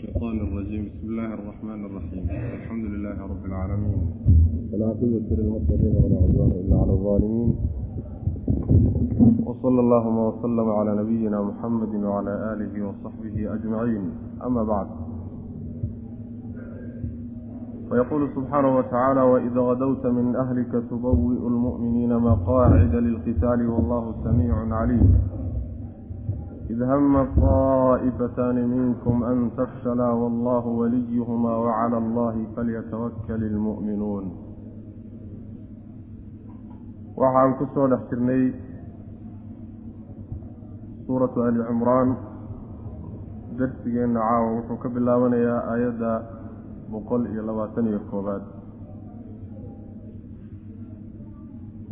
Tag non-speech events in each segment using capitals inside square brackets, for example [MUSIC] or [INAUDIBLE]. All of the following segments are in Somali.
الشيطان الرجيم بسم الله الرحمن الرحيم الحمد لله رب العالمين والعاقبة للمتقين ولا عدوان إلا على الظالمين وصلى اللهم وسلم على نبينا محمد وعلى آله وصحبه أجمعين أما بعد ويقول سبحانه وتعالى وإذا غدوت من أهلك تبوئ المؤمنين مقاعد للقتال والله سميع عليم إذ هم طائفتان منكم أن تفشلا والله وليهما وعلى الله فليتوكل المؤمنون waxaan ku soo dhex jirnay suuratu ali cimraan darsigeenna caawa wuxuu ka bilaabanayaa aayadda boqol iyo labaatan iyo koobaad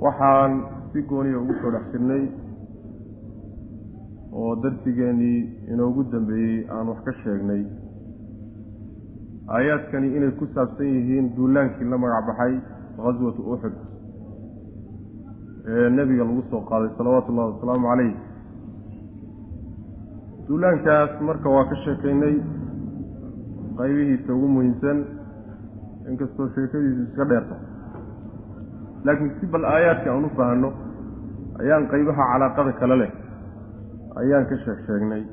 waxaan si gooniya ugu soo dhex jirnay oo darsigeenii inoogu dambeeyey aan wax ka sheegnay. Aayaadkani inay ku saabsan yihiin duulaankii la magac baxay khaswatu uxud ee nebiga lagu soo qaaday salawaatu ullahi wasalaamu calayh duulaankaas marka waa ka sheekaynay qaybihiisa ugu muhiimsan inkastoo sheekadiisu iska dheerta laakiin si bal aayaadka aan u fahanno ayaan qaybaha calaaqada kale leh ayaan ka sheeg sheegnay.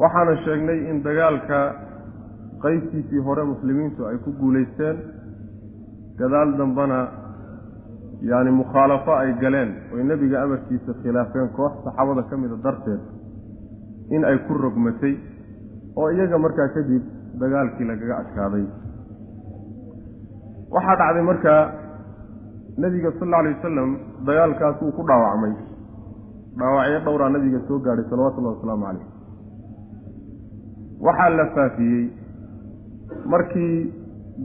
Waxaana sheegnay in dagaalka qaybtiisii hore muslimiintu ay ku guulaysteen gadaal dambana yacni mukhaalafo ay galeen oy nebiga amarkiisa khilaafeen koox saxaabada ka mida darteed in ay ku rogmatay oo iyaga markaa kadib dagaalkii lagaga adkaaday. Waxaa dhacday markaa nebiga sal alla alay wasalam dagaalkaas wuu ku dhaawacmay dhaawacyo dhowraa nabiga soo gaadhay salawatullahi wasalaamu calayh. Waxaa la faafiyey markii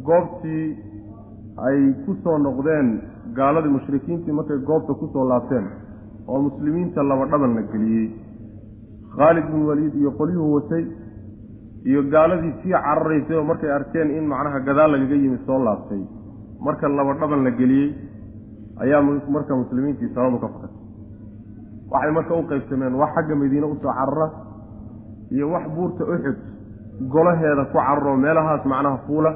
goobtii ay ku soo noqdeen gaaladii mushrikiintii markay goobta ku soo laabteen oo muslimiinta laba dhaban la geliyey. Khaalid bin waliid iyo qolyuhu watay iyo gaaladii sii cararaysay oo markay arkeen in macnaha gadaal lagaga yimid soo laabtay. Marka laba dhaban la geliyey ayaa marka muslimiintii sabadu ka fakatay waxay marka u qaybsameen wax xagga madiine u soo carara iyo wax buurta uxud golaheeda ku cararo meelahaas macnaha fuula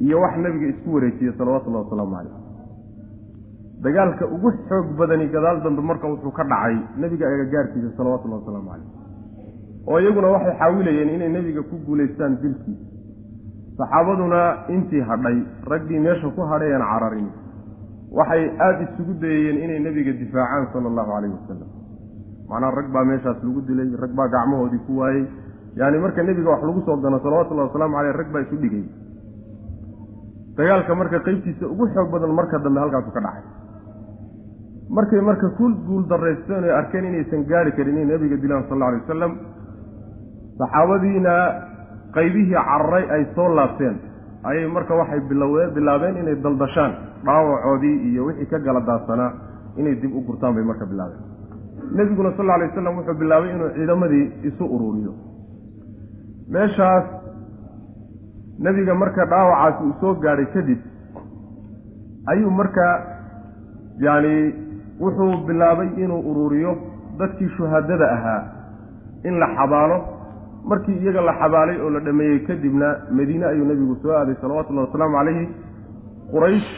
iyo wax nebiga isku wareejiya salawatullahi wasalaamu calayh dagaalka ugu xoog badani gadaal dambe marka wuxuu ka dhacay nebiga agagaarkiisa salawatullahi wasalaamu calayh oo iyaguna waxay xaawilayeen inay nebiga ku guulaystaan dilkiisa saxaabaduna intii hadhay raggii meesha ku hadhayan cararin waxay aada isugu dayayeen inay nebiga difaacaan sala allahu calayhi wasalam macnaha rag baa meeshaas lagu dilay rag baa gacmahoodii ku waayey. Yaani marka nebiga wax lagu soo gano salawatullahi wasalaamu caleyh rag baa isu dhigay. Dagaalka marka qeybtiisa ugu xoog badan marka dambe halkaasu ka dhacay. Markay marka ku guul daraysteen oy arkeen inaysan gaari karin inay nebiga dilaan sal alla alay wasalam saxaabadiina qaybihii cararay ay soo laabteen ayay marka waxay bilaabeen inay daldashaan dhaawacoodii iyo wixii ka gala daadsanaa inay dib u gurtaan bay marka bilaabeen. Nebiguna sal alay wasalam wuxuu bilaabay inuu ciidamadii isu uruuriyo. Meeshaas nebiga marka dhaawacaasi uu soo gaadhay kadib ayuu marka yacni wuxuu bilaabay inuu uruuriyo dadkii shuhaadada ahaa in la xabaalo markii iyaga la xabaalay oo la dhameeyey kadibna madiine ayuu nebigu soo aaday salawatullahi wasalaamu calayhi quraysh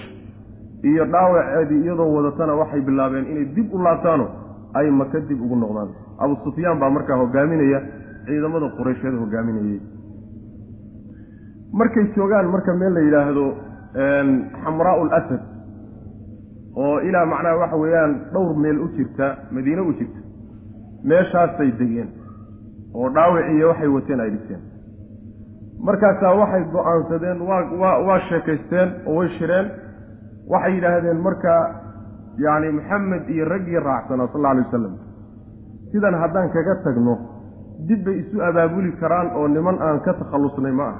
iyo dhaawaceedii iyadoo wadatana waxay bilaabeen inay dib u laabtaano ay maka dib ugu noqdaan. Abu sufyaan baa markaa hogaaminaya ciidamada quraysheed hogaaminayey markay joogaan marka meel la yidhaahdo xamraau lasad oo ilaa macnaha waxa weeyaan dhowr meel u jirta madiine u jirta. Meeshaasay degeen oo dhaawiciiyo waxay wateen ay dhigteen. Markaasaa waxay go'aansadeen waa waa sheekaysteen oo way shireen. Waxay yidhaahdeen marka yacni maxamed iyo raggii raacsanaa sal alla alay wasalam sidan haddaan kaga tagno dib bay isu abaabuli karaan oo niman aan ka takhallusnay ma ah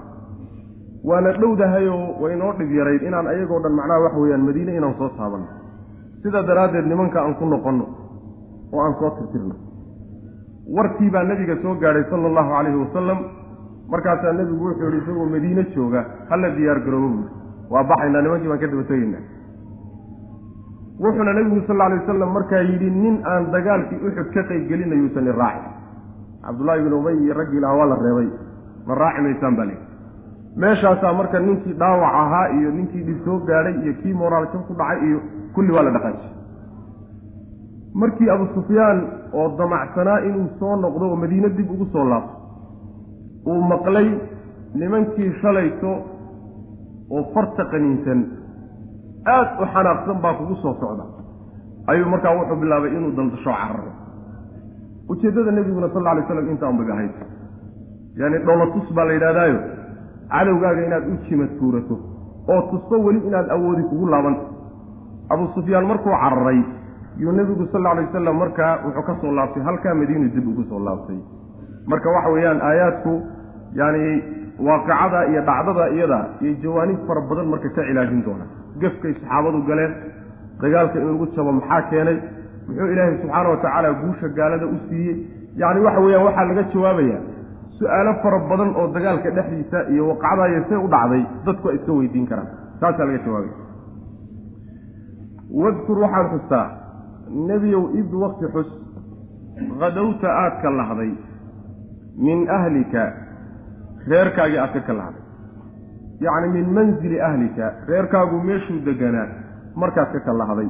waana dhowdahayoo waynoo dhib yarayd inaan ayagoo dhan macnaha waxa weeyaan madiine inaan soo taabanno sidaa daraaddeed nimanka aan ku noqonno oo aan soo tirtirno warkii baa nebiga soo gaadhay sala allahu calayhi wasalam markaasaa nebigu wuxuu yihi isagoo madiine jooga hala diyaar garoobo buuri. Waa baxaynaa nimankii baan ka daba tegaynaa wuxuuna nebigu sal alay wasalam markaa yidhi nin aan dagaalkii uxud ka qayb gelinayuusan iraaci cabdullaahi bin ubay iyo raggii lahaa waa la reebay. Ma raaci maysaan baa leehi meeshaasaa marka ninkii dhaawac ahaa iyo ninkii dhib soo gaadhay iyo kii moraal jab ku dhacay iyo kulli waa la dhaqaajiyey markii abu sufyaan oo damacsanaa inuu soo noqdo oo madiine dib ugu soo laabto uu maqlay nimankii shalayto oo farta qaniinsan. Aad u xanaaqsan baa kugu soo socda. Ayuu markaa wuxuu bilaabay inuu daldasho cararo. Ujeeddada nebiguna sal alay slam intaan bay ahayd yaani dhowlatus baa la yidhahdaayo cadowgaaga inaad u jimad tuurato oo tusto weli inaad awoodi kugu laabanta abu sufyaan markuu cararay yuu nebigu sal alay wasalam markaa wuxuu ka soo laabtay halkaa madiinu dib ugu soo laabtay. Marka waxa weeyaan aayaadku yaani waaqicada iyo dhacdada iyada iyo jawaanib fara badan marka ka cilaajin doona gefkay saxaabadu galeen dagaalka in lagu jabo maxaa keenay? Muxuu ilaahay subxaana wa tacaala guusha gaalada u siiyey. Yacni waxa weeyaan waxaa laga jawaabayaa su'aalo fara badan oo dagaalka dhexdiisa iyo waqacdaayo see u dhacday dadku ay iska weydiin karaan. Taasaa laga jawaabaya wadkur waxaad xustaa nebiyow id wakti xus kadowta aad ka lahday min ahlika reerkaagii aad ka ka lahday yacni min manzili ahlika reerkaagu meeshuu deganaa markaad ka ka lahday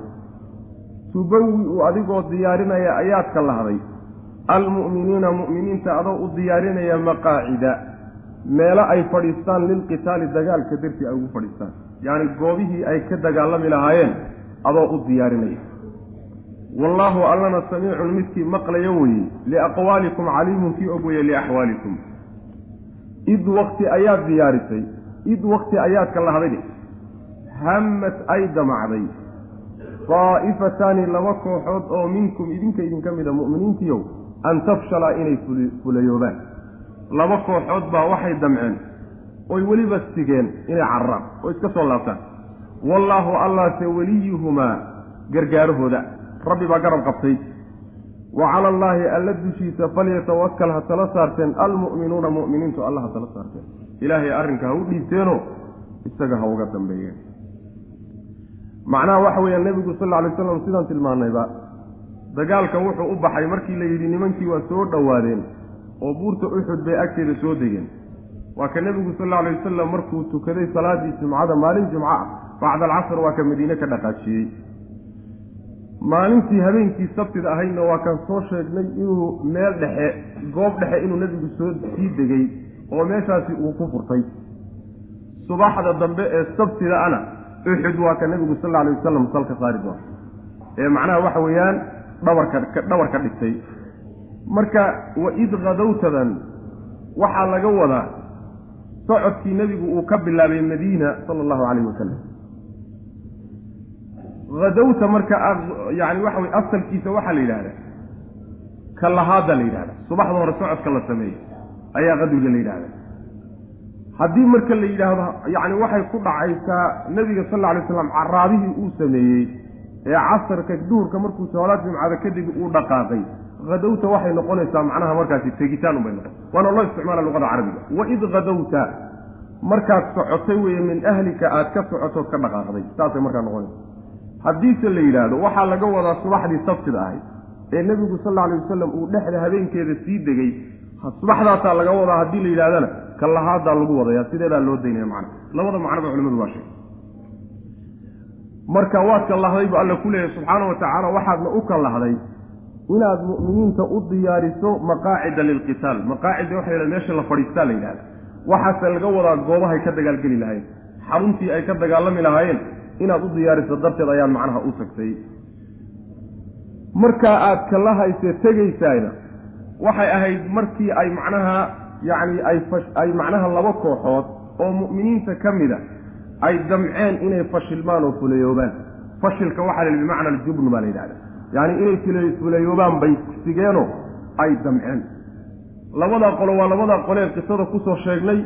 tubawi-u adigoo diyaarinaya ayaad ka lahday almu'miniina mu'miniinta adoo u diyaarinaya maqaacida. Meelo ay fadhiistaan lilqitaali dagaalka dartii ay ugu fadhiistaan. Yacni goobihii ay ka dagaalami lahaayeen adoo u diyaarinaya wallaahu allana samiicun midkii maqlaya weye liaqwaalikum caliimun kii og weye liaxwaalikum. Id wakti ayaad diyaarisay id wakti ayaad ka lahday hammad ay damacday. Daa'ifataani laba kooxood oo minkum idinka idinka mida mu'miniintiiow an tafshalaa inay fulayoobaan laba kooxood baa waxay damceen oy weliba sigeen inay cararaan oo iska soo laabtaan. Wallaahu allaase weliyuhumaa gargaarahooda rabbi baa garab qabtay. Wa cala allaahi alla dushiisa falyatawakal ha tala saarteen almu'minuuna mu'miniintu alla ha tala saarteen. Ilaahay arrinka ha u dhiibteenoo isaga ha uga dambeeyeen. Macnaha waxa weeyaan nebigu sal alla alay slam sidaan tilmaannayba dagaalkan wuxuu u baxay markii la yidhi nimankii waa soo dhowaadeen oo buurta uxud bay agteeda soo degeen. Waa ka nebigu sal alla alay wasalam markuu tukaday salaaddii jumcada maalin jumco ah bacda alcasr waa ka madiine ka dhaqaajiyey maalintii habeenkii sabtida ahaydna waa kaan soo sheegnay inuu meel dhexe goob dhexe inuu nebigu soo sii degay oo meeshaasi uu ku furtay. Subaxda dambe ee sabtida ana uxud waa ka nebigu sal alay wasalam salka saari doona ee macnaha waxa weeyaan dhabarka dhabar ka dhigtay. Marka waid kadowtadan waxaa laga wadaa socodkii nebigu uu ka bilaabay madiina sala allahu calayhi wasalam hadowta marka yani waxa weye asalkiisa waxaa la yidhahdaa ka lahaada la yidhahda. Subaxda hore socodka la sameeyo ayaa qadwiga la yidhahda. Haddii marka la yidhaahdo yacni waxay ku dhacaysaa nebiga sal alla alay slam caraabihii uu sameeyey ee casarka duhurka markuu salaad jumcada kadib uu dhaqaaqay. Hadowta waxay noqonaysaa macnaha markaasi tegitaan unbay noqon. Waana loo isticmaala luqada carabiga. Waid hadowta markaad socotay weye min ahlika aad ka socotood ka dhaqaaqday. Saasay markaa noqonaysa haddiise la yidhaahdo waxaa laga wadaa subaxdii sabtida ahayd ee nebigu sal alay wasalam uu dhexda habeenkeeda sii degay. Subaxdaasaa laga wadaa haddii la yidhahdana ka lagu wadaya sideedaa loo daynaya macna labada macnoba culimadu waa sheegay marka waad ka lahday bu alla ku leeyahy subxaana wa tacaala waxaadna u ka lahday inaad mu'miniinta u diyaariso maqaacida lilqitaal. Maqaacida waxa yidhahda meesha la fadhiistaa la yidhahda. Waxaase laga wadaa goobahay ka dagaalgeli lahayen xaruntii ay ka dagaalami lahaayeen inaad u diyaariso darteed ayaan macnaha u tagtay. Markaa aad kala hayse tegaysaayna waxay ahayd markii ay macnaha yacni ay macnaha laba kooxood oo mu'miniinta ka mida ay damceen inay fashilmaan oo fulayoobaan fashilka waxaa la yidhi bimacna aljubn baa la yidhahda yacni inay fulayoobaan bay sigeenoo ay damceen. Labadaa qolo waa labadaa qolee qisada ku soo sheegnay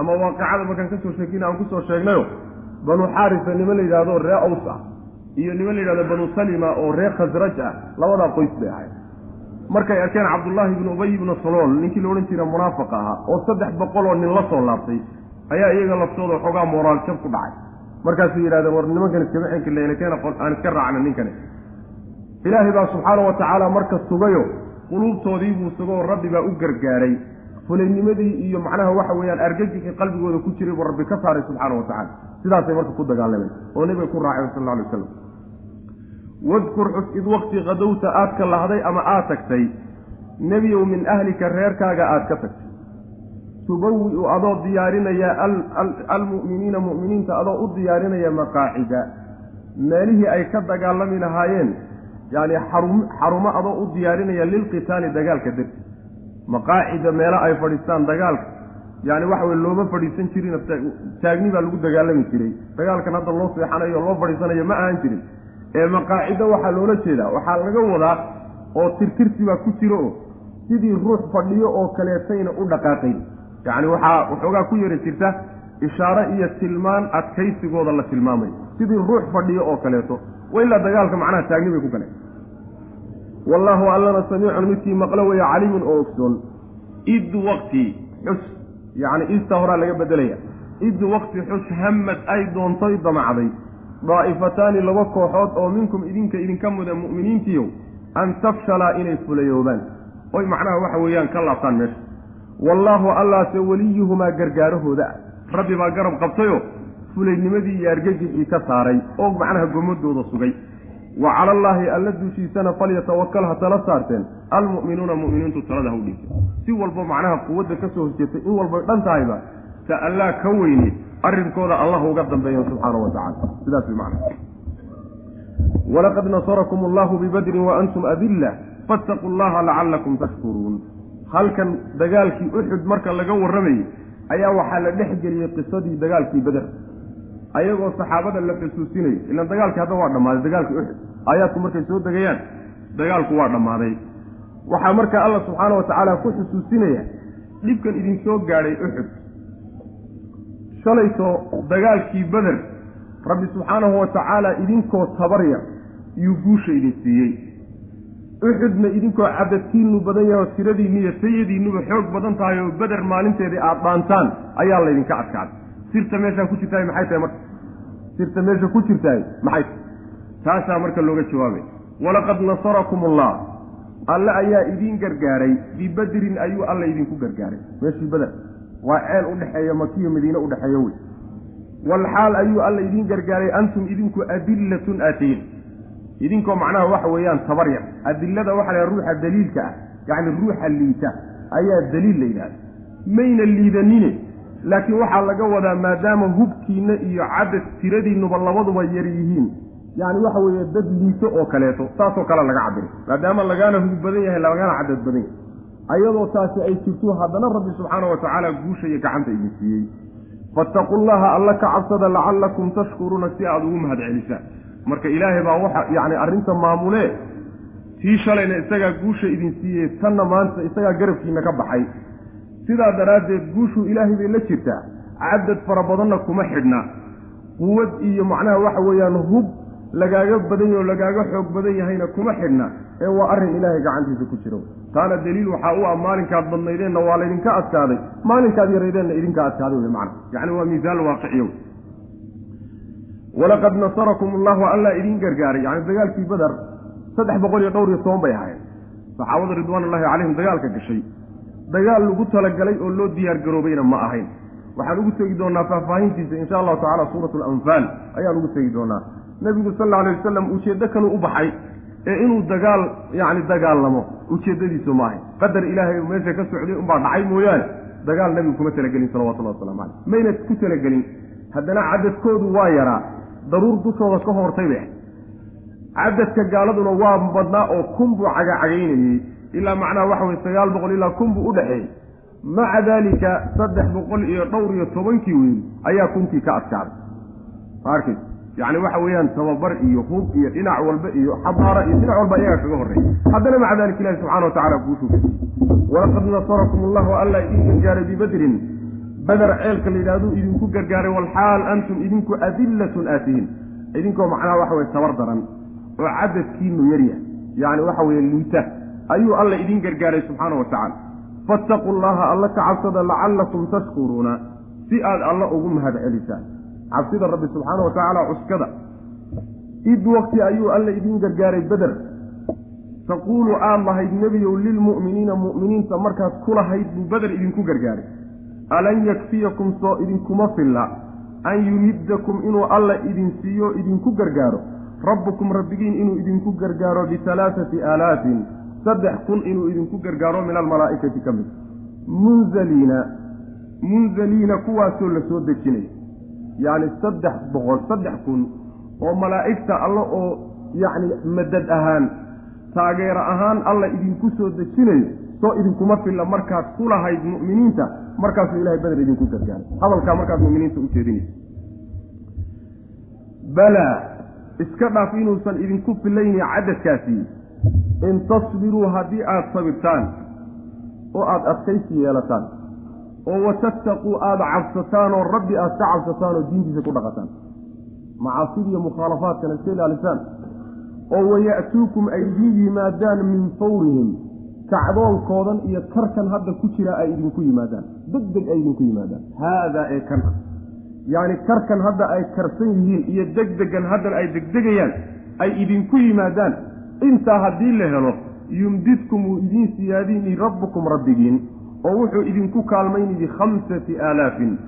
ama waaqicada markaan ka soo sheegin aan ku soo sheegnayo banu xaarisa niman la yidhahdo ree aws ah. Iyo niman la yidhahdo banu salima oo ree khasraj ah. Labadaa qoys bay ahayd. Markay arkeen cabdullaahi ibnu ubay ibnu salool ninkii la odhan jira munaafiqa ahaa oo saddex boqol oo nin la soo laabtay ayaa iyaga laftooda xoogaa moraal jab ku dhacay. Markaasay yidhahdeen war nimankan iskama xenkileynakeen aan iska raacna ninkani. Ilaahay baa subxaana wa tacaala marka sugayo quluubtoodii buu sugoo rabbi baa u gargaaray fulaynimadii iyo macnaha waxa weeyaan argagixii qalbigooda ku jiray buu rabbi ka saaray subxaana wa tacala sidaasay marka ku dagaalameen oo nebiga ku raacay sal alla alay wasalam wadkur xus id waqti qadowta aad ka lahday ama aad tagtay nebiyow min ahlika reerkaaga aad ka tagtay. Tubawi-u adoo diyaarinaya almu'miniina mu'miniinta adoo u diyaarinaya maqaacida. Meelihii ay ka dagaalami lahaayeen yacni xarum xarumo adoo u diyaarinaya lilqitaali dagaalka darti maqaacida meelo ay fadhiistaan dagaalka. Yacni waxa weye looma fadhiisan jirin taagni baa lagu dagaalami jiray. Dagaalkan hadda loo seexanayo loo fadhiisanayo ma ahan jirin. Ee maqaacido waxaa loola jeedaa waxaa laga wadaa oo tirtirsi baa ku jiro oo sidii ruux fadhiyo oo kaleetayna u dhaqaaqayn. Yacni waxaa waxoogaa ku yara jirta ishaare iyo tilmaan adkaysigooda la tilmaamayo sidii ruux fadhiyo oo kaleeto. Wa ilaa dagaalka macnaha taagni bay ku galeen wallaahu allana samiicun midkii maqlo weeye caliimun oo ogsoon. Id waqti xus yacni istaa horaa laga bedelaya. Id waqti xus hammad ay doontoy damacday. Daa'ifataani laba kooxood oo minkum idinka idinka muda mu'miniintiiyow an tafshalaa inay fulayoobaan oy macnaha waxa weeyaan ka laabtaan meesha. Wallaahu allaase weliyuhumaa gargaarahooda. Ah rabbi baa garab qabtayoo fulaynimadii iyo argagixii ka saaray. Oo macnaha gomadooda sugay wa cala allaahi alla dushiisana falyatawakal ha tala saarteen. Almu'minuuna mu'miniintu talada ha u dhiibteen si walba macnaha quwadda ka soo horjeetay in walbay dhan tahayba ta allaa ka weyne arrinkooda allah uga dambeeyan subxaanahu wa tacala sidaas way macnaha. Walaqad nasarakum allahu bibadrin wa antum adilla. Fattaquu allaha lacallakum tashkuruun. Halkan dagaalkii uxud marka laga warramayey ayaa waxaa la dhex geliyey qisadii dagaalkii beder ayagoo saxaabada la xusuusinayo. Ilaan dagaalkii hadda waa dhammaaday dagaalkii uxud aayaadku markay soo degayaan dagaalku waa dhammaaday. Waxaa marka alla subxaana wa tacaala ku xusuusinaya dhibkan idin soo gaadhay uxud shalayto dagaalkii beder rabbi subxaanahu wa tacaala idinkoo tabarya iyuu guusha idin siiyey. Uxudna idinkoo cadadkiinu badan yahay oo tiradiinnu iyo tayadiinnuba xoog badan tahay oo beder maalinteedii aada dhaantaan ayaa laydinka adkaaday sirta meeshaan ku jirtahay maxay tahay marka? Sirta meesha ku jirtahay maxay? Tahay taasaa marka looga jawaabay. Walaqad nasarakum allah alle ayaa idiin gargaaray. Bibedrin ayuu alla idinku gargaaray. Meeshii beder waa ceel udhexeeya makiyo madiine udhexeeya wey. Walxaal ayuu alla idiin gargaaray. Antum idinku adillatun aatiin idinkoo macnaha waxa weeyaan tabar yar. Adilada waxa la ruuxa daliilka ah. Yacni ruuxa liita. Ayaa daliil la yidhahda. Mayna liidanine laakiin waxaa laga wadaa maadaama hubkiinna iyo cadad tiradiinnuba labaduba yar yihiin. Yacni waxa weeye dad liito oo kaleeto saasoo kale laga cabiray maadaama lagaana hub badan yahay lagana cadad badan yahay. Ayadoo taasi ay jirto haddana rabbi subxaana wa tacaala guusha iyo gacanta idin siiyey. Fattaqu llaha alla ka cabsada lacallakum tashkuruuna si aada ugu mahad celisaan marka ilaahay baa waxa yacni arrinta maamulee tii shalayna isagaa guusha idin siiyey tanna maanta isagaa garabkiina ka baxay sidaa daraaddeed guushu ilaahay bay la jirtaa. Cadad fara badanna kuma xidhna. Quwad iyo macnaha waxa weeyaan hub lagaaga badan yaho lagaaga xoog badan yahayna kuma xidhna ee waa arrin ilaahay gacantiisa ku jiro. Taana daliil waxaa u ah maalinkaad badnaydeenna waa laydinka adkaaday maalinkaad yaraydeenna idinka adkaaday wey macna. Yacni waa miisaal waaqiciyo walaqad nasarakum allahu allaa idiin gargaaray. Yacni dagaalkii beder saddex boqol iyo dhowr iyo toban bay ahayd saxaabada ridwaanullahi calayhim dagaalka gashay dagaal lagu talagalay oo loo diyaar garoobayna ma ahayn. Waxaan ugu tegi doonaa faahfaahintiisa insha allahu tacala suuratu alanfaal. Ayaan ugu tegi doonaa. Nebigu sal alla alay wasalam ujeeddo kanuu u baxay ee inuu dagaal yacni dagaalamo ujeeddadiisu ma ahayn. Qadar ilaahay meesha ka socday unbaa dhacay mooyaane dagaal nebigu kuma talagelin salawatullahi waslamu caleyh mayna ku talagelin haddana cadadkoodu waa yaraa daruur dushooda ka hortay bay cadadka gaaladuna waa badnaa oo kun buu cagacagaynayey ilaa macnaha waxa weye sagaal boqol ilaa kun buu u dhexeeyey maca daalika saddex boqol iyo dhowr iyo tobankii wiil ayaa kunkii ka adkaaday. Arkay yacni waxa weeyaan tababar iyo hub iyo dhinac walba iyo xabaara iyo dhinac walba iyagaa kaga horreeya haddana maca dalika ilahi subxana wa tacala guushuu walaqad nasarakum allahu alla idin gargaaray bibadrin. Beder ceelka la yidhahduu idinku gargaaray walxaal antum idinku adillatun aatihiin. Idinkoo macnaha waxa weye tabar daran oo cadadkiinu yaryahay yacni waxa weeye liita ayuu alla idin gargaaray subxaana wa tacaala. Fattaquu llaha alla ka cabsada lacallakum tashkuruuna si aad alla ugu mahad celisaan cabsida rabbi subxaana wa tacaala cuskada. Id waqti ayuu alla idin gargaaray beder taquulu aada lahayd nebiyow lilmu'miniina mu'miniinta markaad ku lahayd buu beder idinku gargaaray. Alan yakfiyakum soo idinkuma filla an yumiddakum inuu alla idin siiyo idinku gargaaro. Rabbukum rabbigiin inuu idinku gargaaro bihalaathati aalaafin saddex kun inuu idinku gargaaro min almalaa'ikati ka mid. Munzaliina munzaliina kuwaasoo la soo dejinay. Yacni saddex boqol saddex kun oo malaa'igta alla oo yacni madad ahaan taageero ahaan alla idinku soo dejinayo soo idinkuma filla markaad ku lahayd mu'miniinta markaasuu ilahay beder idinku gargaaray hadalkaa markaad mu'miniinta u jeedinaysa. Balaa iska dhaaf inuusan idinku filayni cadadkaasi in tasbiruu haddii aada sabirtaan oo aada adkaysi yeelataan oo watattaquu aada cabsataan oo rabbi aada ka cabsataan oo diintiisa ku dhaqataan. Macaasida iyo mukhaalafaadkana iska ilaalisaan. Oo waya'tuukum ay idiin yimaadaan min fawrihim kacdoonkoodan iyo karkan hadda ku jira ay idinku yimaadaan. Deg deg ay idinku yimaadaan. Haadaa ee kan yacni karkan hadda ay karsan yihiin iyo degdegan haddan ay degdegayaan ay idinku yimaadaan intaa haddii la helo yumdidkum wuu idiin siyaadini rabbukum rabbigiin oo wuxuu idinku kaalmayni bikhamsati aalaafin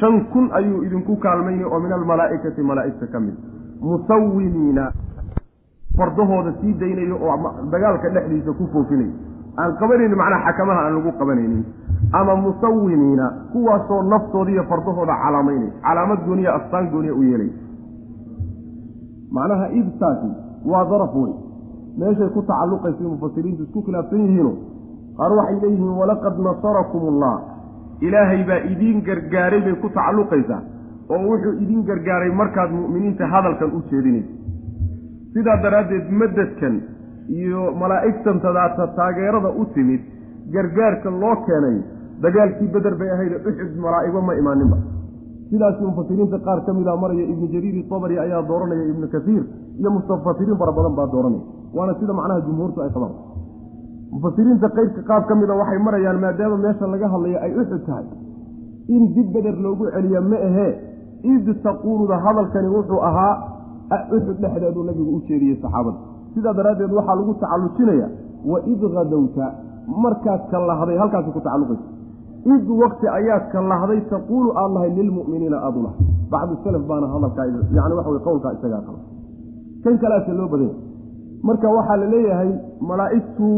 shan kun ayuu idinku kaalmayni oo min almalaa'ikati malaa'igta ka mid. Musawimiina fardahooda sii daynayo oo dagaalka dhexdiisa ku foofinayo aan qabanaynin macnaha xakamaha aan lagu qabanaynin. Ama musawimiina kuwaasoo naftooda iyo fardahooda calaamaynay. Calaamad gooniya astaan gooniya u yeelay. Macnaha ibtaasi waa daraf wey meeshay ku tacalluqaysay mufasiriintu isku khilaafsan yihiino qaar waxay leeyihiin walaqad nasarakum allah ilaahay baa idiin gargaaray bay ku tacalluqaysaa oo wuxuu idiin gargaaray markaad mu'miniinta hadalkan u jeedinaysa sidaa daraaddeed madadkan iyo malaa'igtantadaata taageerada u timid gargaarka loo keenay dagaalkii beder bay ahayde uxud malaa'igo ma imaaninba sidaasi mufasiriinta qaar ka mida maraya ibnu jariiri tabari ayaa dooranaya ibnu kasiir iyo mustafasiriin fara badan baa dooranaya. Waana sida macnaha jumhuurtu ay qabaan mufasiriinta qeybka qaab ka mida waxay marayaan maadaama meesha laga hadlayo ay uxud tahay in dib beder loogu celiya ma ahee id taquuluda hadalkani wuxuu ahaa uxud dhexdeeduu nabigu u jeediyey saxaabada. Sidaa daraaddeed waxaa lagu tacallujinaya wa id hadowta markaad ka lahday halkaasi ku tacalluqaysa id wakti ayaad ka lahday taquulu aad lahay lilmu'miniina lahay bacdu salaf baana hadalkaa yani waxa qowlkaa isagaa qaba. Kan kalaase loo badanya marka waxaa la leeyahay malaa'igtu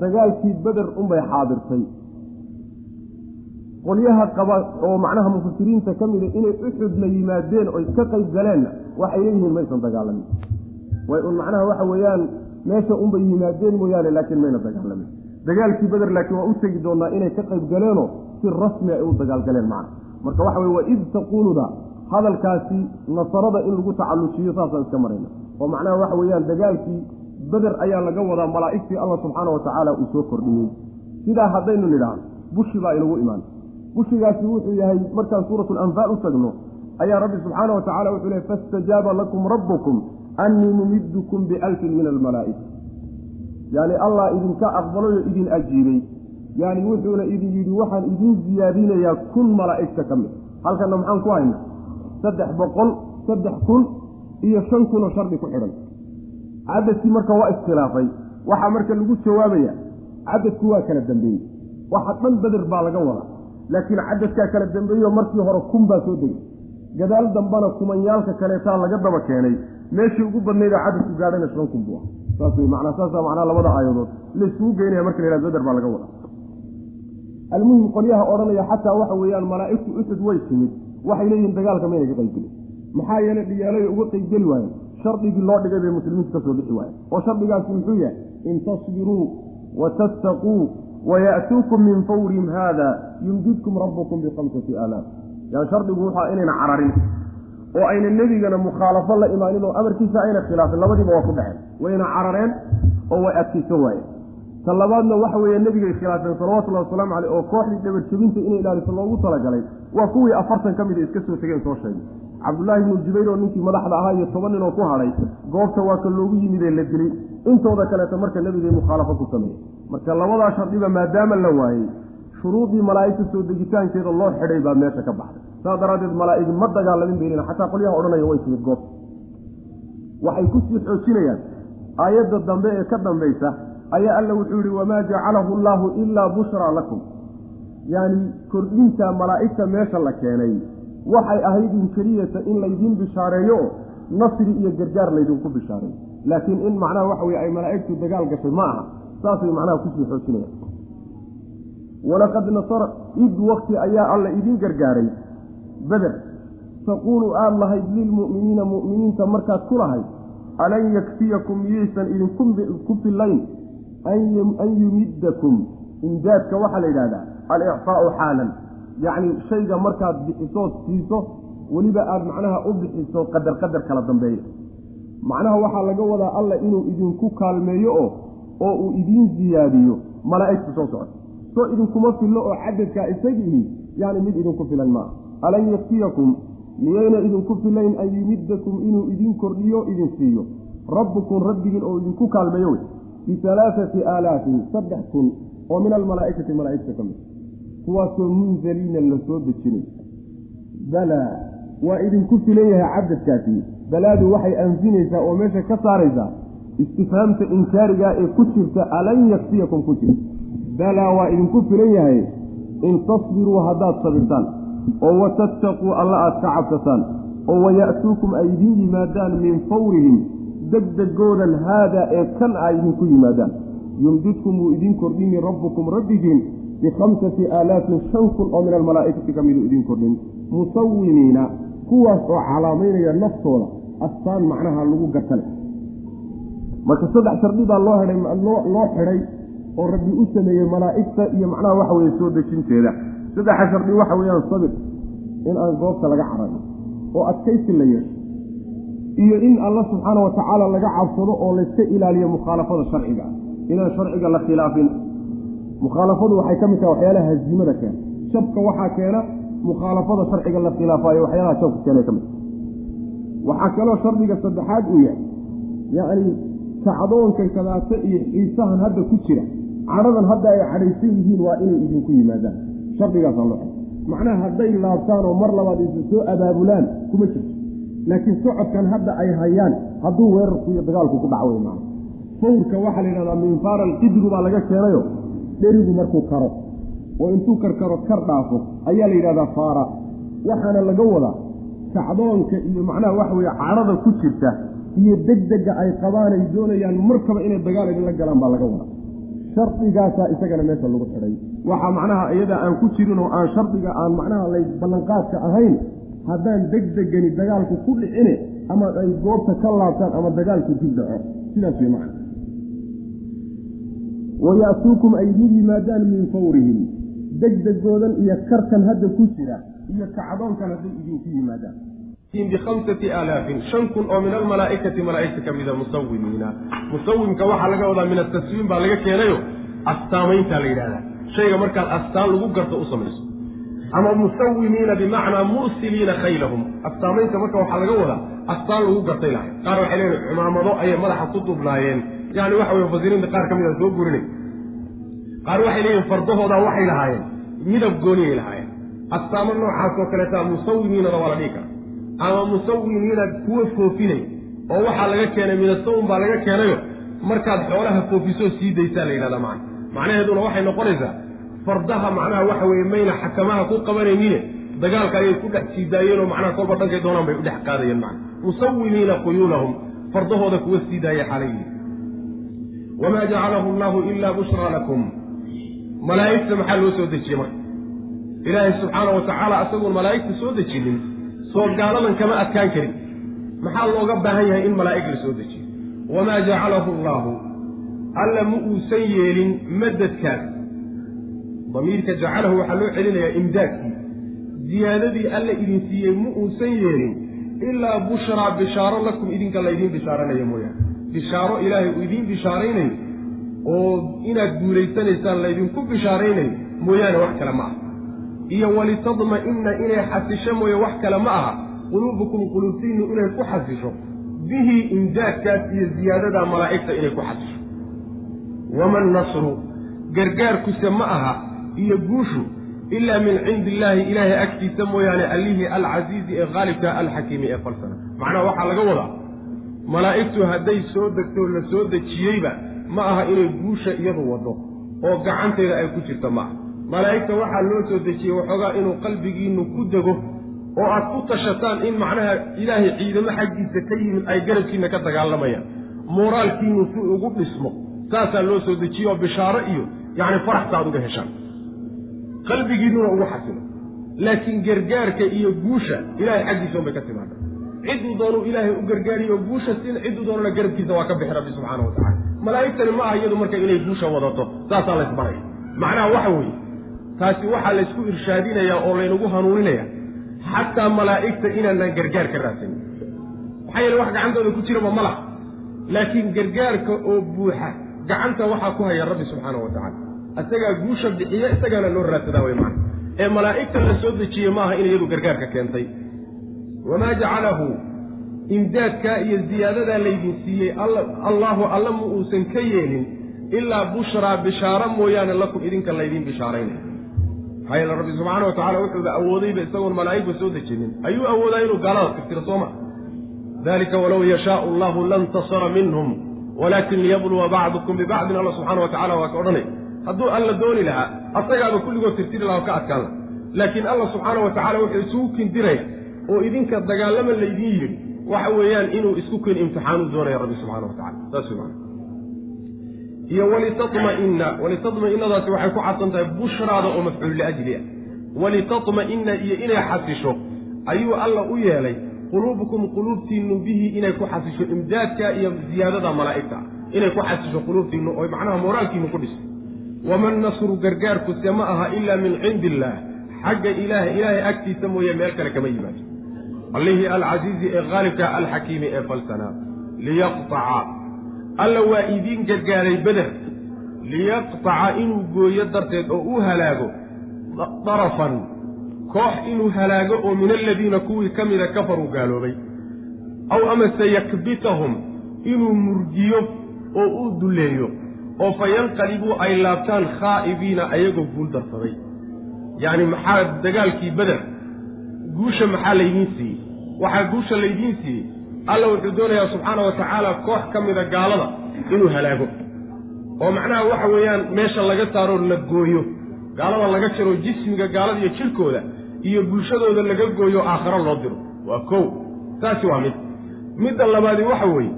dagaalkii beder unbay xaadirtay. Qolyaha qaba oo macnaha mufasiriinta ka mida inay uxudna yimaadeen oy ka qayb galeenna waxay leeyihiin maysan dagaalamin way un macnaha waxa weeyaan meesha unbay yimaadeen mooyaane laakiin mayna dagaalamin dagaalkii beder laakiin waa u tegi doonaa inay ka qayb galeenoo si rasmi ay u dagaalgaleen macna. Marka waxa weye waid taquuluda hadalkaasi nasarada in lagu tacallujiyo saasaan iska marayna. Oo macnaha waxa weeyaan dagaalkii beder ayaa laga wadaa malaa'igtii allah subxaana watacaala uu soo kordhiyey. Sidaa haddaynu nidhaahno bushi baa inagu imaan. Bushigaasi wuxuu yahay markaan suuratu lanfaal u tagno ayaa rabbi subxaana wa tacala wuxuu lehy fastajaaba lakum rabbukum annii mumiddukum bialfin min almalaa'ika yani allah idinka aqbalayo idin ajiibay. Yani wuxuuna idin yidhi waxaan idin siyaadinayaa kun malaa'igta ka mid. Halkanna maxaan ku hayna saddex boqol saddex kun iyo shan kunoo shardi ku xidhan. Cadadkii marka waa iskhilaafay waxaa marka lagu jawaabaya cadadku waa kala dambeeyey. Waxa dhan beder baa laga wadaa. Laakiin cadadkaa kala dambeeyo markii hore kun baa soo degay. Gadaal dambana kumanyaalka kaleetaa laga daba keenay. Meeshii ugu badnayd oo cadadku gaadhayna shan kun buu ah saas wey manaa saasa macnaa labada aayadood. Layskugu geynaya marka la yhahdo baa laga wadaa. Almuhim qolyaha odhanaya xataa waxa weeyaan malaa'igtu uxud way timid. Waxay leeyihiin dagaalka mayna ka qaybgelin maxaa yeele dhiyaalay uga qaybgeli waayeen shardigii loo dhigay bay muslimiintu ka soo bixi waayeen oo shardigaasi muxuu yahay? In tasbiruu wa tattaquu waya'tuukum min fawrihim haada yumdidkum rabbukum bikamsati aalaaf yani shardigu wuxua inayna cararin. Oo ayna nebigana mukhaalafo la imaanin oo amarkiisa ayna khilaafin labadiiba waa ku dhexeen wayna carareen oo way adkaysan waayeen. Ta labaadna waxa weeye nebigay khilaafeen salawatullahi wasalaamu caleyh oo kooxdii dhabarjebinta inay ilaaliso loogu talagalay waa kuwii afartan ka mida iska soo tegeen soo sheegay. Cabdullaahi ibnu jubayr oo ninkii madaxda ahaa iyo toban nin oo ku hadhay goobta waa ka loogu yimidee la dilay. Intooda kaleeta marka nebigay mukhaalafo ku sameeyey marka labadaa shardiba maadaama la waayey shuruudii malaa'igta soo degitaankeeda loo xidhay baa meesha ka baxday. Saas daraaddeed malaa'igi ma dagaalamin baynina xataa qolyaha odhanaya way timid goobta. Waxay ku sii xoojinayaan aayadda dambe ee ka dambaysa ayaa alla wuxuu yihi wamaa jacalahu allaahu ilaa bushraa lakum. Yacni kordhinta malaa'igta meesha la keenay waxay ahayd in keliyata in laydiin bishaareeyo nasri iyo gargaar laydinku bishaareeyo. Laakiin in macnaha waxa weye ay malaa'igtu dagaal gashay ma aha. Saasay macnaha ku sii xoojinaya walaqad nasara id wakti ayaa alla idiin gargaaray. Beder taquulu aada lahayd lilmu'miniina mu'miniinta markaad ku lahayd alan yakfiyakum miyaysan idinku fillayn? An yumiddakum. Imdaadka waxaa la yidhahdaa alicfaau xaalan. Yacni shayga markaad bixisood siiso weliba aada macnaha u bixiso qadar qadar kala dambeeya. Macnaha waxaa laga wadaa alla inuu idinku kaalmeeyo oo oo uu idiin siyaadiyo malaa'igta soo socota. Soo idinkuma fillo oo cadadkaa isagiihi yani mid idinku filan maaha. Alan yakfiyakum miyayna idinku filayn an yumiddakum inuu idin kordhiyo idin siiyo. Rabbukum rabbigiin oo idinku kaalmeeyo wey. Bialaaati aalaafin saddex kun oo min almalaa'ikati malaa'igta ka mid. Kuwaasoo munzaliina la soo dejinay. Balaa waa idinku filan yahay cadadkaasi balaadu waxay anfinaysaa oo meesha ka saaraysaa istifhaamta inkaarigaa ee ku jirta alan yakfiyakum ku jirta. Balaa waa idinku filan yahay. In tasbiruu haddaad sabirtaan oo watattaquu alla aad ka cabsataan oo waya'tuukum ay idiin yimaadaan min fawrihim degdegoodan haadaa ee kan a idinku yimaadaan. Yumdidkum wuu idin kordhini rabbukum rabbigiin bikhamsati aalaafin shan kun oo min almalaa'ikati ka miduu idin kordhin. Musawimiina kuwaas oo calaamaynaya naftooda astaan macnaha lagu gatale marka saddex shardi baa loo hedhay loo xidhay oo rabbi u sameeyey malaa'igta iyo macnaha waxa weeye soo dejinteeda saddexa shardi waxa weeyaan sabir in aan goobta laga carayo oo adkaysi la yeesho iyo in alla subxaana wa tacaala laga cabsado oo layska ilaaliyo mukhaalafada sharciga inaan sharciga la khilaafin. Mukhaalafadu waxay ka mid tahay waxyaalaha haziimada keena jabka waxaa keena mukhaalafada sharciga la khilaafaayo waxyaalaha jabka keena ka mid waxaa kaloo shardiga saddexaad uu yahay yacni kacdoonkan kadaata iyo xiisahan hadda ku jira cadhadan hadda ay cadhaysan yihiin waa inay idinku yimaadaan shardigaasaa loo macnaha hadday laabtaan oo mar labaad isu soo abaabulaan kuma jirto. Laakiin socodkan hadda ay hayaan hadduu weerarku iyo dagaalku ku dhac wey maana fawrka waxaa la yidhahdaa minfaara alqidru baa laga keenayo. Dherigu markuu karo oo intuu karkaro kar dhaafo ayaa la yidhahdaa faara. Waxaana laga wadaa kacdoonka iyo macnaha waxa weye cadhada ku jirta iyo degdega ay qabaan ay doonayaan markaba inay dagaal idinla galaan baa laga wadaa. Shardigaasaa isagana meesha lagu xidhay waxaa macnaha iyada aan ku jirin oo aan shardiga aan macnaha lay ballanqaadka ahayn haddaan degdegani dagaalku ku dhicine ama ay goobta ka laabtaan ama dagaalku dib dhaco. Sidaas wey macna waya'tuukum ay idin yimaadaan min fawrihim. Degdegoodan iyo karkan hadda ku jira iyo kacdoonkan hadday idinku yimaadaan. Bihamsati aalaafin shan kun oo min almalaa'ikati malaa'igta ka mida musawimiina musawimka waxaa laga wadaa min ataswiim baa laga keenayo astaamayntaa la yidhahdaa shayga markaad astaan lagu garto u samayso. Ama musawimiina bimacnaa mursiliina khaylahum. Astaamaynta marka waxaa laga wadaa astaan lagu gartay lahay. Qaar waxay leeyihiin cumaamado ayay madaxa ku dubnaayeen. Yani waxa wey mufasiriinta qaar ka mida soo gurinay qaar waxay leeyihiin fardahoodaa waxay lahaayeen midab gooniyay lahaayeen. Astaamo noocaas oo kaleeta musawimiinana waa la dhihi kara ama musawimiina kuwa foofinay oo waxaa laga keenay minasawm baa laga keenayo. Markaad xoolaha foofisoo sii daysaa la yidhahdaa macna macnaheeduna waxay noqonaysaa fardaha macnaha waxa weeye mayna xakamaha ku qabanaynine dagaalka ayay ku dhex sii daayeenoo macnaha kolba dhankay doonaan bay u dhex qaadayeen macna musawimiina khuyuulahum fardahooda kuwa sii daaya xalayhi wamaa jacalahu allahu ilaa bushraa lakum. Malaa'igta maxaa loo soo dejiyey marka? Ilaahay subxaana wa tacaala malaa'igta soo dejinin soo gaaladan kama adkaan karin. Maxaa looga baahan yahay in malaa'ig la soo dejiyo? Wamaa jacalahu allaahu alla ma uusan yeelin madadkaas damiirka jacalahu waxaa loo celinayaa imdaadkii. Ziyaadadii alla idin siiyey ma uusan yeelin ilaa bushraa bishaaro lakum idinka laydiin bishaaranayo mooyaane. Bishaaro ilaahay uu idiin bishaaraynayo oo inaad guulaysanaysaan laydinku bishaaraynayo mooyaane wax kale ma aha. Iyo walitadma'inna inay xasisho mooye wax kale ma aha. Quluubukum quluubtiinnu inay ku xasisho. Bihi imdaadkaas iyo ziyaadadaa malaa'igta inay ku xasisho wama nasru gargaarkuse ma aha iyo guushu ilaa min cindi illaahi ilaahay agtiisa mooyaane allihii alcasiizi ee khaalibka alxakiimi ee falsana. Macnaha waxaa laga wadaa malaa'igtu hadday soo degto la soo dejiyeyba ma aha inay guusha iyadu waddo oo gacanteeda ay ku jirta ma aha. Malaa'igta waxaa loo soo dejiyey waxoogaa inuu qalbigiinnu ku dego oo aad ku tashataan in macnaha ilaahay ciidamo xaggiisa ka yimid ay garabkiinna ka dagaalamayaan mooraalkiinnu si ugu dhismo saasaa loo soo dejiye oo bishaaro iyo yacni faraxta aad uga heshaan qalbigiinnuna ugu xasilo. Laakiin gargaarka iyo guusha ilahay xaggiisa unbay ka timaada cidduu doonuu ilaahay u gargaariyo guusha sin cidduu doonana garabkiisa waa ka bixi rabbi subxaana wa tacala malaa'igtani ma aha iyadu marka inay guusha wadato saasaa laysbaraya macnaha waxa weeye taasi waxaa laysku irshaadinayaa oo laynagu hanuuninaya xataa malaa'igta inaanaan gargaar ka raadsanin. Maxaa yeele wax gacantooda ku jiraba ma laha. Laakiin gargaarka oo buuxa gacanta waxaa ku haya rabbi subxaana wa tacala isagaa guusha bixiya isagaana loo raadsadaa way macna ee malaa'igta la soo dejiyey maaha in iyadu gargaarka keentay. Wamaa jacalahu imdaadkaa iyo ziyaadadaa laydin siiyey allaahu alla ma uusan ka yeelin ilaa bushraa bishaaro mooyaane lakum idinka laydiin bishaaraynay maxaa yeele rabbi subxaana wa tacala wuxuuba awoodayba isagoon malaa'igba soo dejinin. Ayuu awoodaa inuu gaalada tirtiro soo ma dalika walow yashaau allahu lantasara minhum walaakin liyabluwa bacdukum bibacdin alla subxana wa tacala waa ka odhanay. Hadduu alla dooni lahaa asagaaba kulligood tirtiri laha ka adkaan laha laakiin alla subxaana wa tacala wuxuu isugu kindiraya oo idinka dagaalama laydin yidhi waxa weeyaan inuu isku ken imtixaanu doonaya rabbi subxana wa tacala saas macana iyo walitatma'inna walitatma'inadaasi waxay ku cadsan tahay bushraada oo mafcuul liajli ah. Walitatma'inna iyo inay xasisho ayuu alla u yeelay quluubukum quluubtiinnu bihi inay ku xasisho imdaadka iyo ziyaadada malaa'igta. Inay ku xasisho quluubtiinnu oo macnaha mooraalkiinnu ku dhiso. Waman nasru gargaarku se ma aha ilaa min cindi illaah xagga ilaahay ilaahay agtiisa mooye meel kale kama yimaado. Allihii alcasiizi ee khaalibka alxakiimi ee falsanaa liyaqtaca. Alla waa idiin gargaaray beder liyaqtaca inuu gooyo darteed oo u halaago. Darafan koox inuu halaago oo min aladiina kuwii ka mida kafaruu gaaloobay aw amase yakbitahum inuu murgiyo oo uu dulleeyo oo fa yanqalibuu ay laabtaan khaa'ibiina ayagoo guul darsaday. Yacni maxaa dagaalkii beder guusha maxaa laydiin siiyey? Waxaa guusha laydiin siiyey? Alla wuxuu doonayaa subxaana wa tacaala koox ka mida gaalada inuu halaago. Oo macnaha waxa weeyaan meesha laga saaroo la gooyo. Gaalada laga jaro jismiga gaalada iyo jirkooda iyo bulshadooda laga gooyo aakharo loo diro. Waa kow. Taasi waa mid. Midda labaadi waxa weeye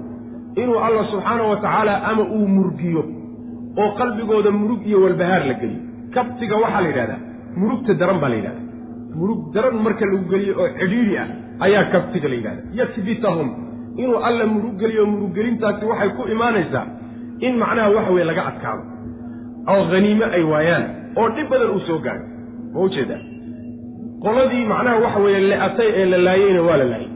inuu alla subxaana wa tacaala ama uu murgiyo oo qalbigooda murug iyo walbahaar la geliyo. Kabtiga waxaa la yidhahdaa murugta daran baa la yidhahdaa. Murug daran marka lagu geliyo oo cidhiidhi ah ayaa kabtiga la yidhahda yakbitahum inuu alla murug geliyo muruggelintaasi waxay ku imaanaysaa in macnaha waxa weye laga adkaado. Oo haniime ay waayaan oo dhib badan uu soo gaaro ma u jeedaa qoladii macnaha waxa weeye le-atay ee la laayeyna waa la laayay.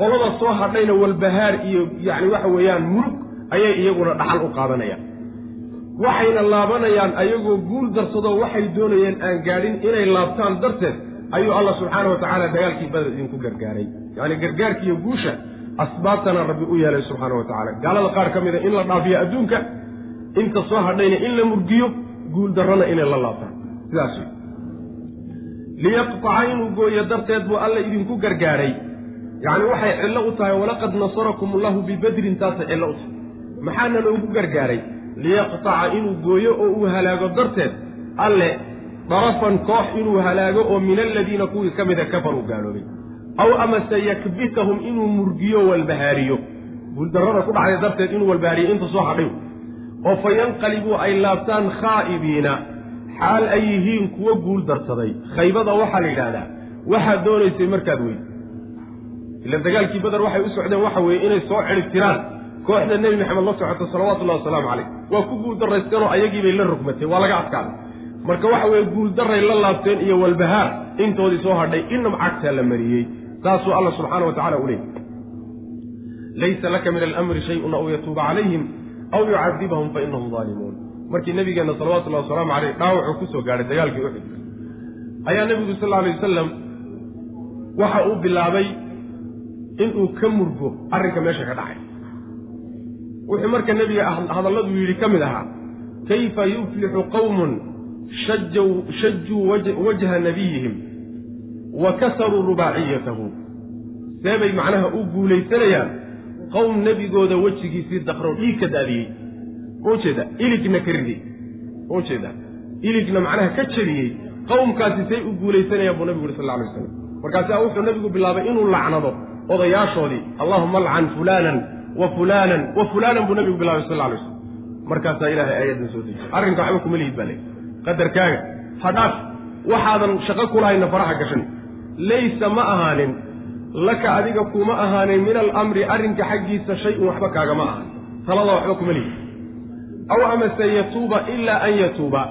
Qolada soo hadhayna walbahaar iyo yacni waxa weeyaan murug ayay iyaguna dhaxal u qaadanayaan. Waxayna laabanayaan ayagoo guul darsadoo waxay doonayeen aan gaadhin inay laabtaan darteed ayuu alla subxaana wa tacaala dagaalkii badar idinku gargaaray. Yacni gargaarkiiyo guusha asbaabtana rabbi u yeelay subxaana wa tacala gaalada qaar ka mida in la dhaafiyo adduunka inta soo hadhayna in la murgiyo guul darrana inay la laabtaan. Sidaas wey liyaqtaca inuu gooyo darteed buu alla idinku gargaaray. Yacni waxay cillo u tahay walaqad nasarakum allahu bibadrin taasay cillo u tahay. Maxaana loogu gargaaray? Liyaqtaca inuu gooyo oo uu halaago darteed alle darafan koox inuu halaago oo min aladiina kuwii ka mida kafaruu gaaloobay. Aw amase yakbitahum inuu murgiyo walbahaariyo. Guuldarrada ku dhacday darteed inuu walbahaariyo inta soo hadhay oo fa yanqalibuu ay laabtaan khaa'ibiina xaal ay yihiin kuwo guul darsaday. Khaybada waxaa la yidhaahdaa waxaad doonaysay markaad weyd ila dagaalkii badar waxay u socdeen waxa weeye inay soo tiraan. Kooxda nebi maxamed la socoto salawatullahi wasalaamu calayh. Waa ku guul darraysteenoo ayagiibay la rogmatay waa laga adkaaday marka waxa weeye guuldarray la laabteen iyo walbahaar intoodii soo hadhay inam cagtaa la mariyey. Saasuu alla subxaana wa tacala u leeyay laysa laka min alamri shayun aw yatuuba calayhim aw yucadibahum fa inahum daalimuun markii nabigeenna salawatullahi wasalaamu caleyh dhaawacuu ku soo gaadhay dagaalkii uxud ayaa nebigu sal alay wasalam waxa uu bilaabay inuu ka murgo arrinka meesha ka dhacay. Wuxuu marka nebiga hadalladuu yidhi ka mid ahaa kayfa yuflixu qawmun shajuu wajha nabiyihim wa kasaruu rubaaciyatahu. Seebay macnaha u guulaysanayaan. Qowm nebigooda wejigiisii daqro dhiig ka daadiyey ujeeda iligna ka riday ujeeda iligna macnaha ka jeliyey qowmkaasi say u guulaysanayaan buu nabigu yuri sal alay waslam markaasaa wuxuu nebigu bilaabay inuu lacnado odayaashoodii. Allahuma alcan fulaanan wa fulaanan wa fulaanan buu nabigu bilaabay sal alay waslam markaasaa ilaahay aayaddan soo dejiyey arrinka waxba kuma lihid baa le qadarkaaga hadhaaf waxaadan shaqo kulahayna faraha gashan. Laysa ma ahaanin laka adiga kuma ahaanin min alamri arrinka xaggiisa shay-un waxba kaagama ahan. Talada waxba kuma lihid aw amase yatuuba ilaa an yatuuba.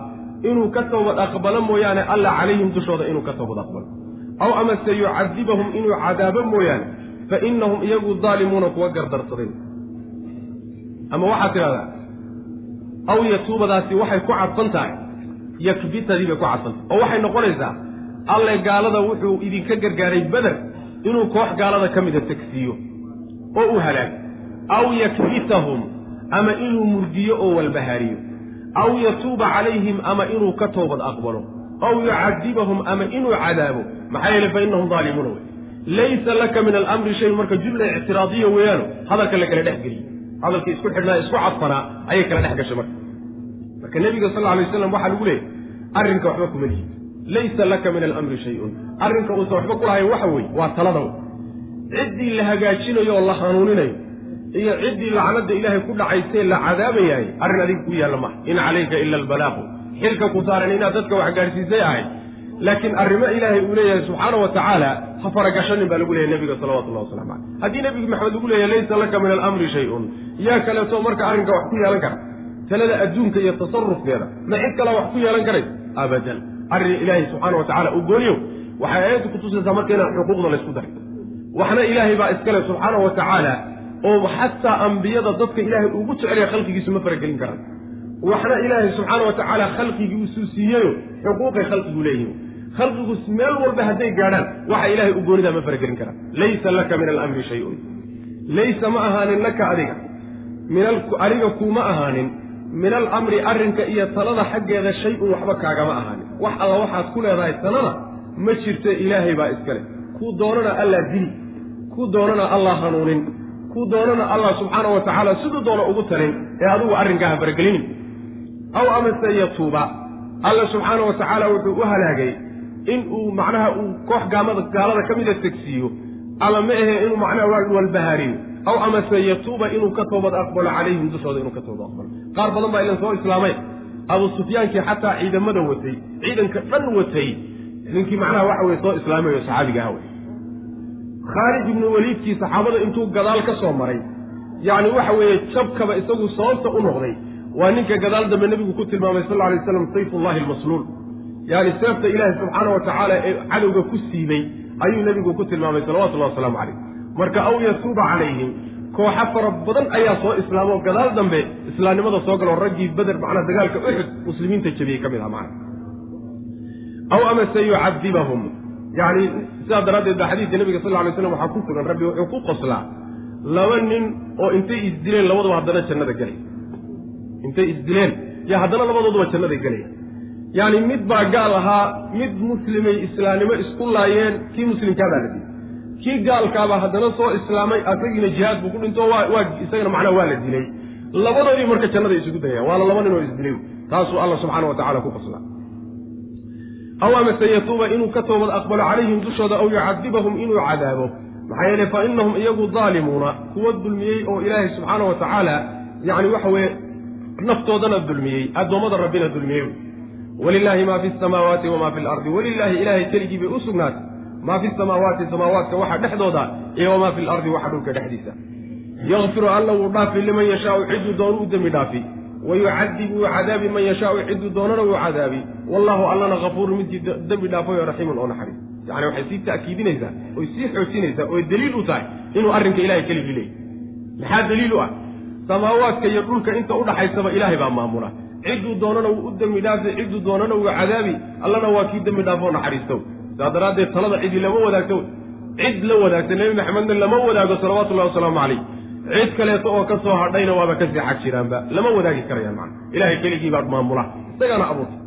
Inuu ka toobad aqbalo mooyaane alla calayhim dushooda inuu ka toobad aqbalo. Aw amase yucadibahum inuu cadaabo mooyaane fa innahum iyagu daalimuuna kuwa gardarsaday. Ama waxaad tidhahdaa aw yatuubadaasi waxay ku cadfan tahay yakbitadii bay ku cadfantay oo waxay noqonaysaa alle gaalada wuxuu idinka gargaaray beder inuu koox gaalada ka mida tegsiiyo oo uu halaago. Aw yakbitahum ama inuu murdiyo oo walbahaariyo aw yatuuba calayhim ama inuu ka toobad aqbalo. Aw yucadibahum ama inuu cadaabo. Maxaa yeele fa innahum daalimuuna wey. Laysa laka min alamri shay marka jumla ictiraadiya weeyaano hadalka la kala dhex geliye hadalka isku xidhnaa isku cadfanaa ayay kala dhex gashay marka. Marka nebiga sal alay waslam waxaa lagu leeyay arrinka waxba kuma lihi. Laysa laka min alamri shay-un. Arrinka uusan waxba ku lahayn waxa weeye waa talada ciddii la hagaajinayo oo la hanuuninayo iyo ciddii lacnada ilaahay ku dhacaysee la cadaabayahay arrin adiga ku yaalla maha in calayka ila albalaaqu. Xilka ku saaran inaad dadka wax gaadhsiisay ahayd. Laakiin arrimo ilaahay uu leeyahay subxaana wa tacaala ha faragashanin baa lagu leeyahy nebiga salawatullahi waslamu caleyh haddii nebigu maxamed lagu leeyahay laysa laka min alamri shay-un. Yaa kaleeto marka arrinka wax ku yeelan kara. Talada adduunka iyo tasarufkeeda ma cid kalea wax ku yeelan karays abadan. Arrin ilaahay subxaana wa tacala uu gooniyo waxay aayaddu kutusaysaa marka inaan xuquuqda laysku daray. Waxna ilaahay baa iskale subxaana wa tacaala oo xataa ambiyada dadka ilaahay ugu jecelaya khalqigiisu ma faragelin karaan. Waxna ilaahay subxaana wa tacaala khalqigiisuu siiyeyo xuquuqay khalqigu leeyihiin khalqigu meel walba hadday gaadhaan waxa ilaahay u goonidaa ma faragelin karaan. Laysa laka min alamri shay-un. Laysa ma ahaanin laka adiga. Min adiga kuuma ahaanin. Min alamri arrinka iyo talada xaggeeda shay-un waxba kaagama ahaanin. Wax alla waxaad ku leedahay talada ma jirto ilaahay baa iskale kuu doonana allaa dili. Kuu doonana allah hanuunin kuu doonana allah subxaana wa tacaala siduu doono ugu talin ee adigu arrinkaa ha faragelinin aw amase yatuuba. Alla subxaana wa tacaala wuxuu u halaagay in uu macnaha uu koox gaamada gaalada ka mida tegsiiyo. Ama ma ahe inuu macnaha walbahaariyo aw amase yatuuba inuu ka toobad aqbalo calayhim dushooda inuu ka toobad aqbalo. Qaar badan baa ilan soo islaamay. Abu sufyaankii xataa ciidamada watay. Ciidanka dhan watay. Ninkii macnaha waxa weye soo islaamay oo saxaabiga aha wey khaalid ibnu weliidkii saxaabada intuu gadaal ka soo maray yacni waxa weeye jabkaba isagu sababta u noqday waa ninka gadaal dambe nebigu ku tilmaamay sal alay waslam sayfullahi almasluul. Yaani seefta ilaahi subxaana wa tacaala ee cadowga ku siibay ayuu nebigu ku tilmaamay salawatullahi wasalaamu calayh marka aw yatuuba calayhim kooxo fara badan ayaa soo islaamoo gadaal dambe islaamnimada soo galo raggii beder macnaa dagaalka uxud muslimiinta jabiyey ka mid ah macna aw amase yucadibahum yacni sidaa daraaddeed baa xadiidka nebiga sal lla slam waxaa ku sugan rabbi wuxuu ku qoslaa laba nin oo intay isdileen labaduba haddana jannada gelay. Intay isdileen yaa haddana labadooduba jannada gelaya yacni mid baa gaal ahaa mid muslimay islaamnimo isku laayeen kii muslimkaabaa la dilay kii gaalkaabaa haddana soo islaamay asagiina jihaad buu ku dhinto waa isagana macnaha waa la dilay. Labadoodii marka jannada isugu dayayaan waana laba nin oo isdilay taasuu alla subxaana wa tacala ku qoslaa aw amase yatuuba inuu ka toobad aqbalo calayhim dushooda aw yucadibahum inuu cadaabo maxaa yeele fa innahum iyagu daalimuuna kuwa dulmiyey oo ilaahay subxaana wa tacaala yacni waxa weeye naftoodana dulmiyey addoommada rabbina dulmiyey walilaahi maa fi samaawaati wamaa fi lardi walilaahi ilaahay keligii bay u sugnaatay maa fi samaawaati samaawaadka waxa dhexdooda iyo wamaa fi lardi waxa dhulka dhexdiisa yakfiru alla wuu dhaafi liman yashaau cidduu doonu u dembi dhaafi wayucadibu cadaabi man yashaau cidduu doonana wuu cadaabi wallahu allana hafuurun midkii dembi dhaafayo raxiimun oo naxariis yacni waxay sii ta'kiidinaysaa oy sii xoojinaysaa oy daliil u tahay inuu arrinka ilahay keligii leeyay maxaa daliil ah samaawaadka iyo dhulka inta udhaxaysaba ilaahay baa maamula cidduu doonana wuu u dembi dhaafi cidduu doonana wuu cadaabi allana waa kii dembi dhaafoo naxariistow saa daraaddeed talada cidii lama wadaagto cid la wadaagta nebi maxamedna lama wadaago salawatullahi wasalaamu calayh cid kaleeto oo ka soo hadhayna waaba ka xag jiraanba lama wadaagi karayaan macana ilaahay keligii baa maamula isagaana abuurta.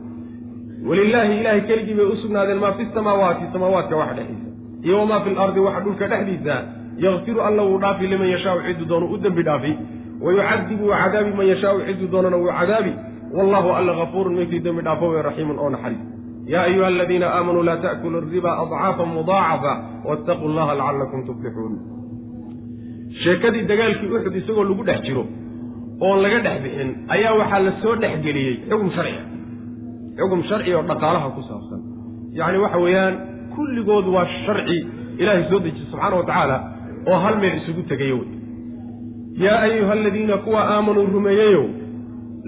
Walilaahi ilaahay keligii bay u sugnaadeen maa fi samaawaati samaawaadka waxa dhexdiisa iyo wamaa fi lardi waxa dhulka dhexdiisa. Yakfiru alla wuu dhaafi liman yashaau ciduu doono u dembi dhaafi. Wa cadaabi man yashaau ciduu doonana wuu cadaabi. Wallahu alla gafuurun midkii dembi dhaafo wey raxiimun oo naxariis. Yaa ayuha aladiina aamanuu laa ta'kulu riba adcaafa mudaacafa waataquu llaha lacalakum tuflixuun sheekadii dagaalkii uxud isagoo lagu dhex jiro oon laga dhex bixin ayaa waxaa la soo dhexgeliyey xugum sharciga xugum sharci oo dhaqaalaha ku saabsan. Yacni waxa weeyaan kulligood waa sharci ilaahay soo dejiye subxaana wa tacaala oo hal meel isugu tegayo wey. Yaa ayuha aladiina kuwa aamanuu rumeeyeyow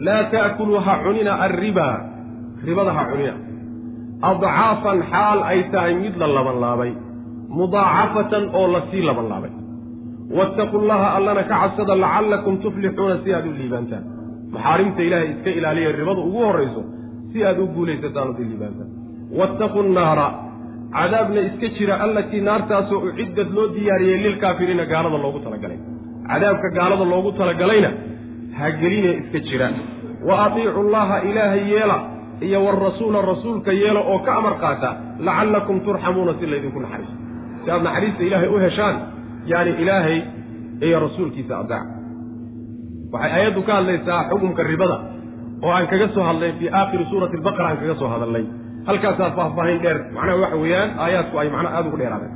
laa ta'kuluu ha cunina arriba. Ribada ha cunina. Adcaafan xaal ay tahay mid la labanlaabay mudaacafatan oo la sii labanlaabay waataquu llaha allana ka cabsada lacallakum tuflixuuna si aad u liibaantaan. Maxaarimta ilaahay iska ilaaliya ribada ugu horrayso si aad u guulaysataan ood liibaantaan. Waataquu nnaara cadaabna iska jira allatii naartaasoo uciddad loo diyaariyey lilkaafiriina gaalada loogu talagalay. Cadaabka gaalada loogu talagalayna ha geline iska jira. Wa atiicu llaha ilaahay yeela iyo warasuula rasuulka yeela oo ka amar qaata lacallakum turxamuuna si laydinku naxariiso si aad naxariista ilaahay u heshaan yaani ilaahay iyo rasuulkiisa adeeca waxay aayaddu ka hadlaysaa xukumka ribada oo aan kaga soo hadlay fii aakhiri suurati albaqara aan kaga soo hadalnay halkaasaa faahfaahin dheer. Macnaha waxa weeyaan aayaadku ay macnaha aada ugu dheeraadeen.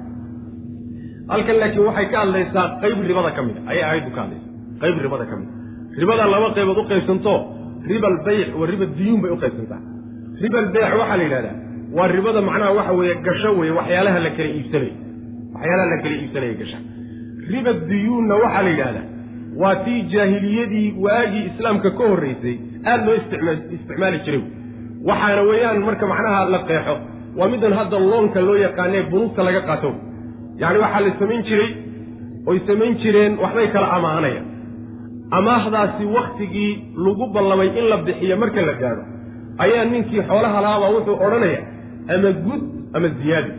Halkan laakiin waxay ka hadlaysaa qayb ribada ka mid a ayay aayaddu ka hadlaysaa. Qayb ribada ka mid a ribada laba qaybood u qaybsanto riba albeyc wa riba diyuun bay u qaybsantaa riba albeyc waxaa la yidhahdaa waa ribada macnaha waxa weeye gasho weeye waxyaalaha la kala iibsanayo waxyaalaha la kala iibsanaya gasha riba diyuunna waxaa la yidhahdaa waa tii jaahiliyadii waagii islaamka ka horraysay aada loo isticma isticmaali jiray. Waxaana weeyaan marka macnaha la qeexo waa middan hadda loonka loo yaqaanee bunuugta laga qaato. Yacni waxaa la samayn jiray oy samayn jireen waxbay kala amaahanayaan amaahdaasi wakhtigii lagu ballamay in la bixiyo marka la gaadho ayaa ninkii xoolaha lahaabaa wuxuu odhanaya ama gud ama ziyaadi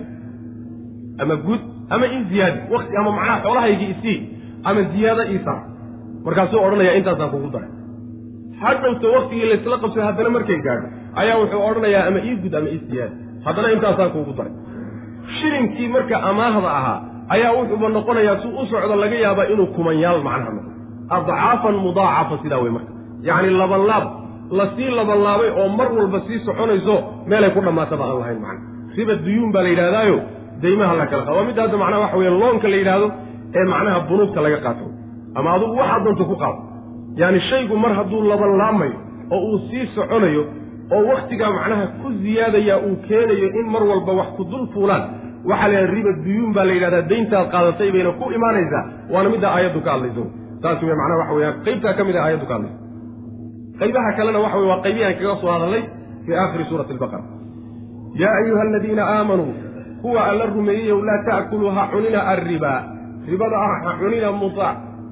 ama gud ama in ziyaadi wakti ama macnaha xoolahaygii isii ama ziyaado iisa markaasuu odhanaya intaasaan kugu daray. Hadhowta waktigii laysla qabsay haddana markay gaadho ayaa wuxuu odhanayaa ama ii gud ama ii siyaadi haddana intaasaan kuugu daray. Shilinkii marka amaahda ahaa ayaa wuxuuba noqonayaa si u socdo laga yaabaa inuu kumanyaal macnaha noqdo. Adcaafan mudaacafa sidaa wey marka. Yacni labanlaab la sii labanlaabay oo mar walba sii soconayso meelay ku dhammaataba aan lahayn macna riba duyuun baa la yidhahdaayo daymaha la kala qaado. Waa midda hadda macnaha waxa weeye loonka la yidhaahdo ee macnaha bunuugta laga qaato. Ama adugu waxaad doonto ku qaado yacni shaygu mar hadduu labanlaamayo oo uu sii soconayo oo wakhtigaa macnaha ku ziyaadaya uu keenayo in mar walba wax ku dul fuulaan waxaa la yidhaha riba duyuun baa la yidhahdaa dayntaad qaadatay bayna ku imaanaysaa waana midda aayaddu ka hadlayso. Saas wey macnaha waxa weyaan qaybtaa ka mid a aayaddu ka hadlayso qaybaha kalena waxa wey waa qaybihi aan kaga soo hadalnay fii aakhiri suurati albaqara. Yaa ayuha aladiina aamanuu kuwa alla rumeeyeyow laa ta'kuluu ha cunina arriba. Ribada ah ha cunina muda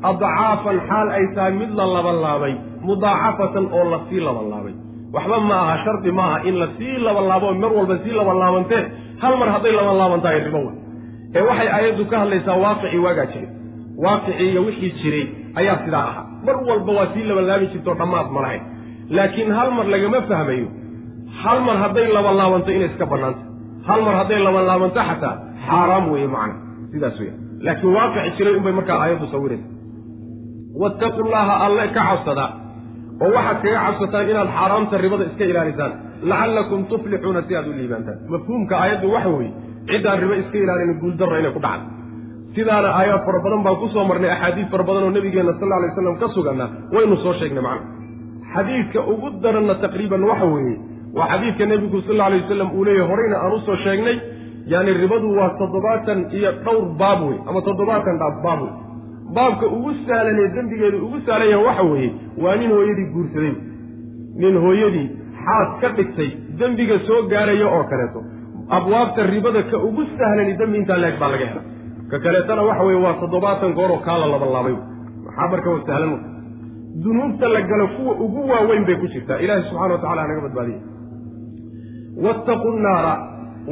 adcaafan xaal ay tahay mid la labanlaabay mudaacafatan oo la sii labanlaabay waxba ma aha shardi maaha in la sii labanlaabo mar walba sii labanlaabantee hal mar hadday labanlaaban tahay ribo wey ee waxay aayaddu ka hadlaysaa waaqicii waagaa jiray. Waaqicii iyo wixii jiray ayaa sidaa ahaa. Mar walba waa sii labanlaabi jirtoo dhammaad ma lahayn. Laakiin hal mar lagama fahmayo hal mar hadday labanlaabanto inay iska bannaanta hal mar hadday labanlaabanto xataa xaaraam weeye macna sidaas weya laakiin waaqici jiray unbay markaa aayaddu sawiraysa wattaqu llaha alle ka cabsada oo waxaad kaga cabsataan inaad xaaraamta ribada iska ilaalisaan lacallakum tuflixuuna si aad u liibaantaan. Mafhuumka aayaddu waxa weeye ciddaan ribo iska ilaalin guuldarra inay ku dhacdo sidaana aayaad fara badan baan ku soo marnay axaadiis fara badan oo nabigeenna sal alay waslam ka suganna waynu soo sheegnay macna. Xadiidka ugu daranna taqriiban waxa weeye waa xadiidka nebigu sal alay wasalam uu leeyahy horeyna aan u soo sheegnay yaani ribadu waa toddobaatan iyo dhowr baab wey ama toddobaatan baab wey. Baabka ugu sahlan ee dembigeedu ugu sahlan yaha waxa weeye waa nin hooyadii guursaday. Nin hooyadii xaas ka dhigtay dembiga soo gaaraya oo kaleeto. Abwaabta ribada ka ugu sahlani dembi intaa leeg baa laga hela ka kaleetana waxa weeye waa toddobaatan goor oo kaa la labanlaabay maxaa marka sahlan dunuubta la galo kuwa ugu waaweyn bay ku jirtaa. Ilaahi subxana wa tacala naga badbaadiya wattaqu naara.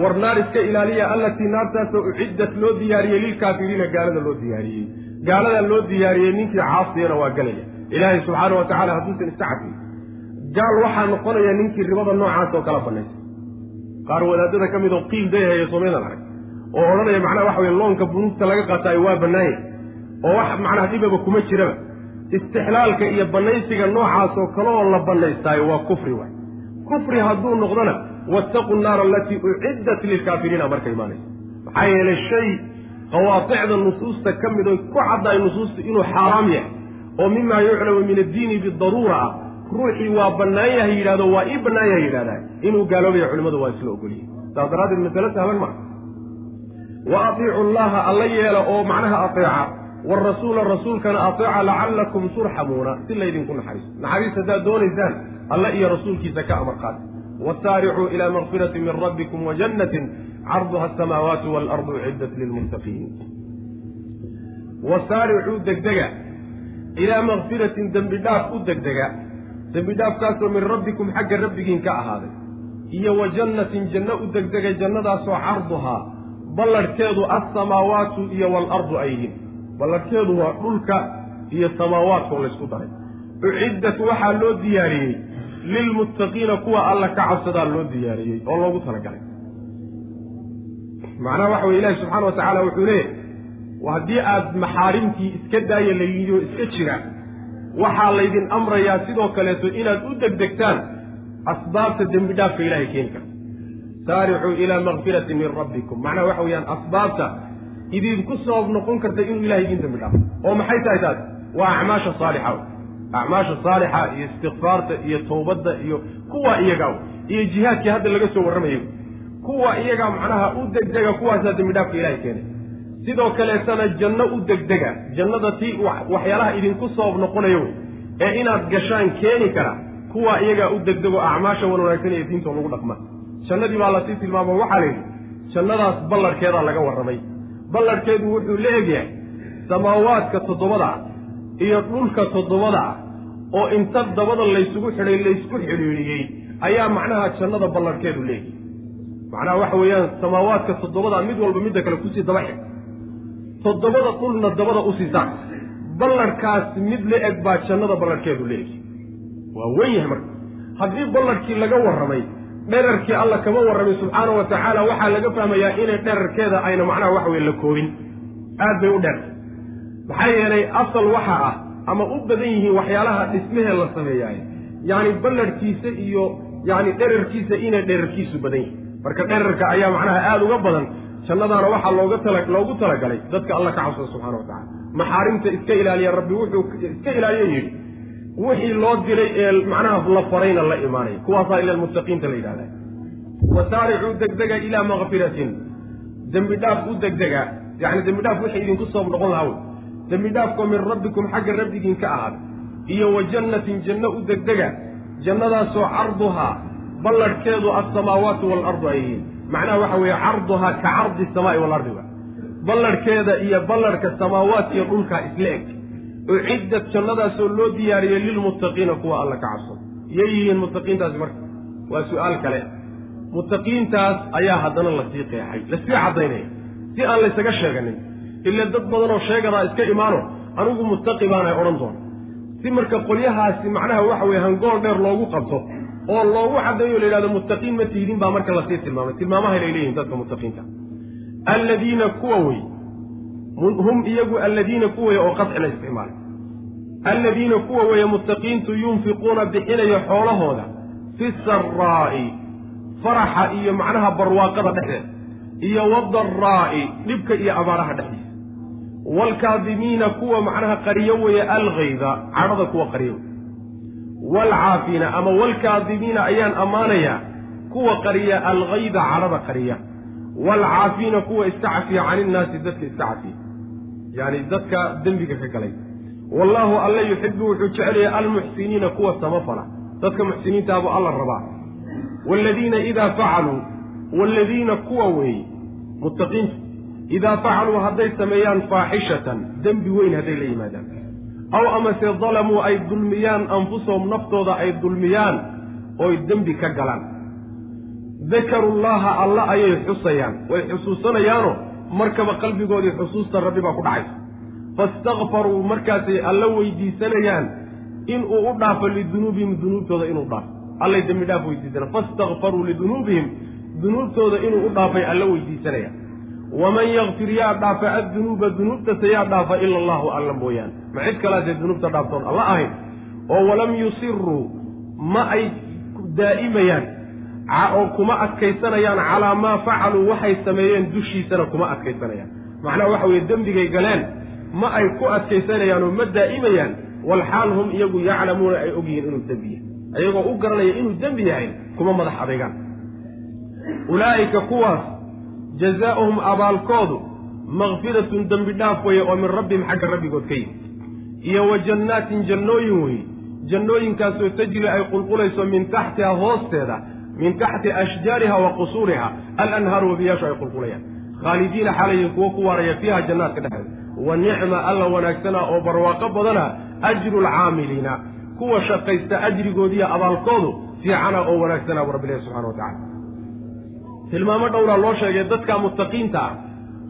War naar iska ilaaliya allatii naartaasoo uciddat loo diyaariyey lilkaafiriina gaalada loo diyaariyey. Gaalada loo diyaariyey ninkii caasiyana waa galaya. Ilaahay subxaana wa tacala hadduusan iska cafin gaal waxaa noqonaya ninkii ribada noocaas oo kala banaysay qaar wadaadada ka mid oo qiil dayhaya somaydan arag oo odhanaya macnaha waxa weye loonka bunuugta laga qaataayo waa bannaanya oo wax macnaha dhibaba kuma jiraba. Istixlaalka iyo bannaysiga noocaas oo kale oo la bannaystaayo waa kufri waay. Kufri hadduu noqdona wattaqu nnaara alatii uciddat lilkaafiriina marka imaanaysa maxaa yeelay shay qawaaticda nusuusta ka mid oy ku caddaay nusuusta inuu xaaraam yahay oo mimaa yuclamu min addiini bidaruura ah ruuxii waa bannaan yahay yidhahdo waa ii bannaan yahay yidhahdaa inuu gaaloobaya culimmadu waa isla ogolyihin saas daraaddeed masale sahlan maa wa atiicu llaha alla yeela oo macnaha ateeca waarasuula rasuulkana ateeca lacallakum turxamuuna si laydinku naxariiso naxariis. haddaad doonaysaan alla iyo rasuulkiisa ka amar qaata wasaaricuu ilaa makfirati min rabbikum wa jannatin carduha asamaawaatu waalardu uciddat lilmuttaqiin wasaaricuu degdega ilaa makfiratin dembi dhaaf u degdega dembi dhaafkaasoo min rabbikum xagga rabbigiin ka ahaaday iyo wa jannatin janno u degdegay jannadaasoo carduhaa ballarhkeedu alsamaawaatu iyo waalardu ay yihiin ballarhkeedu waa dhulka iyo samaawaadkao laysku daray uciddat waxaa loo diyaariyey lilmuttaqiina kuwa alla ka cabsadaa loo diyaariyey oo loogu talagalay macnaha waxa weye ilaahi subxaana wa tacaala wuxuu leeyahy haddii aad maxaarimtii iska daaya la yidhi oo iska jira waxaa laydin amrayaa sidoo kaleeto inaad u degdegtaan asbaabta dembi dhaafka ilahay keeni karta saaricuu ilaa makfirati min rabbikum macnaha waxa weeyaan asbaabta idinku sabab noqon karta inuu ilahay idin dembi dhaafo oo maxay tahay taas waa acmaasha saalixa acmaasha saalixa iyo istikfaarta iyo towbadda iyo kuwa iyaga iyo jihaadkii hadda laga soo warramayo. Kuwa iyaga macnaha u degdega kuwaasaa dembi dhaafka ilahay keenay. Sidoo kaleetana janno u degdega jannada tii waxyaalaha idinku sabab noqonayo ee inaad gashaan keeni kara kuwa iyagaa u degdego acmaasha wan wanaagsan ee diintoo lagu dhaqma. Jannadii baa la sii tilmaamo waxaa la yidhi jannadaas ballarhkeedaa laga warramay. Ballarhkeedu wuxuu la egyahay samaawaadka toddobada iyo dhulka toddobada ah oo inta dabada laysugu xidhay laysku xidhiidhiyey ayaa macnaha jannada ballarhkeedu leegyahy macnaha waxa weeyaan samaawaadka toddobada mid walba midda kale ku sii daba xig toddobada dhulna dabada u sii saar ballarhkaas mid la eg baa jannada ballarhkeedu leegyahy waa wen yahay marka. Haddii ballarhkii laga warramay dherarkii alla kama warramay subxaana wa tacaala waxaa laga fahmayaa inay dherarkeeda ayna macnaha waxa weye la koobin. Aad bay u dheertay maxaa yeelay asal waxaa ah ama u badan yihiin waxyaalaha dhismahee la sameeyaay yacni ballarhkiisa iyo yacni dherarkiisa inay dherarkiisu badan yihiin marka dherarka ayaa macnaha aada uga badan. Jannadaana waxaa looga tala loogu talagalay dadka alla ka cabsada subxana wa tacala maxaarimta iska ilaaliya rabbi wuxuu iska ilaaliyo yidhi wixii loo diray ee macnaha la farayna la imaanaya kuwaasaa ila muttaqiinta la yidhahda wasaaricuu degdega ilaa makfiratin dembi dhaaf u degdega yani dembi dhaaf wixii idinku sabab noqon lahaa dembi dhaafkoo min rabbikum xagga rabbigiin ka ahaaday iyo wa jannatin janno u degdega jannadaasoo carduhaa ballarhkeedu alsamaawaatu waalardu ay yihiin. Macnaha waxa weeye carduhaa ka cardi samaa'i waalardi wa ballarhkeeda iyo ballarhka samaawaat iyo dhulkaa isla eg. Uciddat jannadaasoo loo diyaariyey lilmuttaqiina kuwa alla ka cabsado yay yihiin muttaqiintaasi marka? Waa su'aal kale. Muttaqiintaas ayaa haddana la sii qeexay la sii caddaynaya si aan laysaga sheeganin ila dad badanoo sheegadaa iska imaano anigu muttaqi baanay odhan doona si marka qolyahaasi macnaha waxa weye hangool dheer loogu qabto oo loogu caddeeyo la yidhahdo muttaqiin ma tiidin baa marka la sii tilmaamay. Tilmaamahay lay leeyihiin dadka muttaqiinta. Alladiina kuwa wey hum iyagu alladiina kuwaya oo qadcina isticmaalay alladiina kuwa weeye muttaqiintu yunfiquuna bixinayo xoolahooda fi saraa'i faraxa iyo macnaha barwaaqada dhexdeeda iyo wadaraa'i dhibka iyo abaaraha dhexdiisa waalkaadimiina kuwa macnaha qariyo weeye algayda cadhada kuwa qariyo waalcaafiina ama waalkaadimiina ayaan ammaanayaa kuwa qariya algayda cadhada qariya waalcaafiina kuwa iska cafiya cani innaasi dadka iska cafiya yacni dadka dembiga ka galay wallaahu alla yuxibu wuxuu jecelaya almuxsiniina kuwa samafala dadka muxsiniintaabuu alla rabaa waaladiina idaa facaluu waaladiina kuwa weeye muttaqiintu idaa facaluu hadday sameeyaan faaxishatan dembi weyn hadday la yimaadaan aw amase dalamuu ay dulmiyaan anfusahum naftooda ay dulmiyaan oy dembi ka galaan dakaru llaha alla ayay xusayaan way xusuusanayaanoo markaba qalbigoodii xusuusta rabbi baa ku dhacaysa faistakfaruu markaasay alla weydiisanayaan inuu u dhaafo lidunuubihim dunuubtooda inuu dhaafo allay dembi dhaaf weydiisanayaan faistakfaruu lidunuubihim dunuubtooda inuu u dhaafay alla weydiisanayaan waman yakfir yaa dhaafa addunuuba dunuubtase yaa dhaafa ila allahu alla mooyaane ma cid kalaasee dunuubta dhaaftoon alla ahayn oo walam yusiruu ma ay daa'imayaan oo kuma adkaysanayaan calaa maa facaluu waxay sameeyeen dushiisana kuma adkaysanayaan macnaha waxa weeye dembigay galeen ma ay ku adkaysanayaan oo ma daa'imayaan walxaal hum iyagu yaclamuuna ay ogyihiin inuu dembi yahay ayagoo u garanaya inuu dembi yahay kuma madax adaygaan ulaa'ika kuwaas jazaa'uhum abaalkoodu makfiratun dembi dhaaf weeye oo min rabbihim xagga rabbigood ka yimid. Iyo wa jannaatin jannooyin weeye jannooyinkaasoo tajri ay qulqulayso min taxtiha hoosteeda min taxti ashjaariha wa qusuuriha alanhaaru wabiyaashu ay qulqulayaan. Khaalidiina xaalayin kuwo ku waaraya fiiha jannaadka dhexdeeda. Wa nicma alla wanaagsanaa oo barwaaqo badana ajru lcaamiliina kuwa shaqaysta ajrigoodiiyo abaalkoodu fiicana oo wanaagsanaa bu rabbilahi subxana wa tacala tilmaamo dhowraa loo sheegay dadka muttaqiinta ah.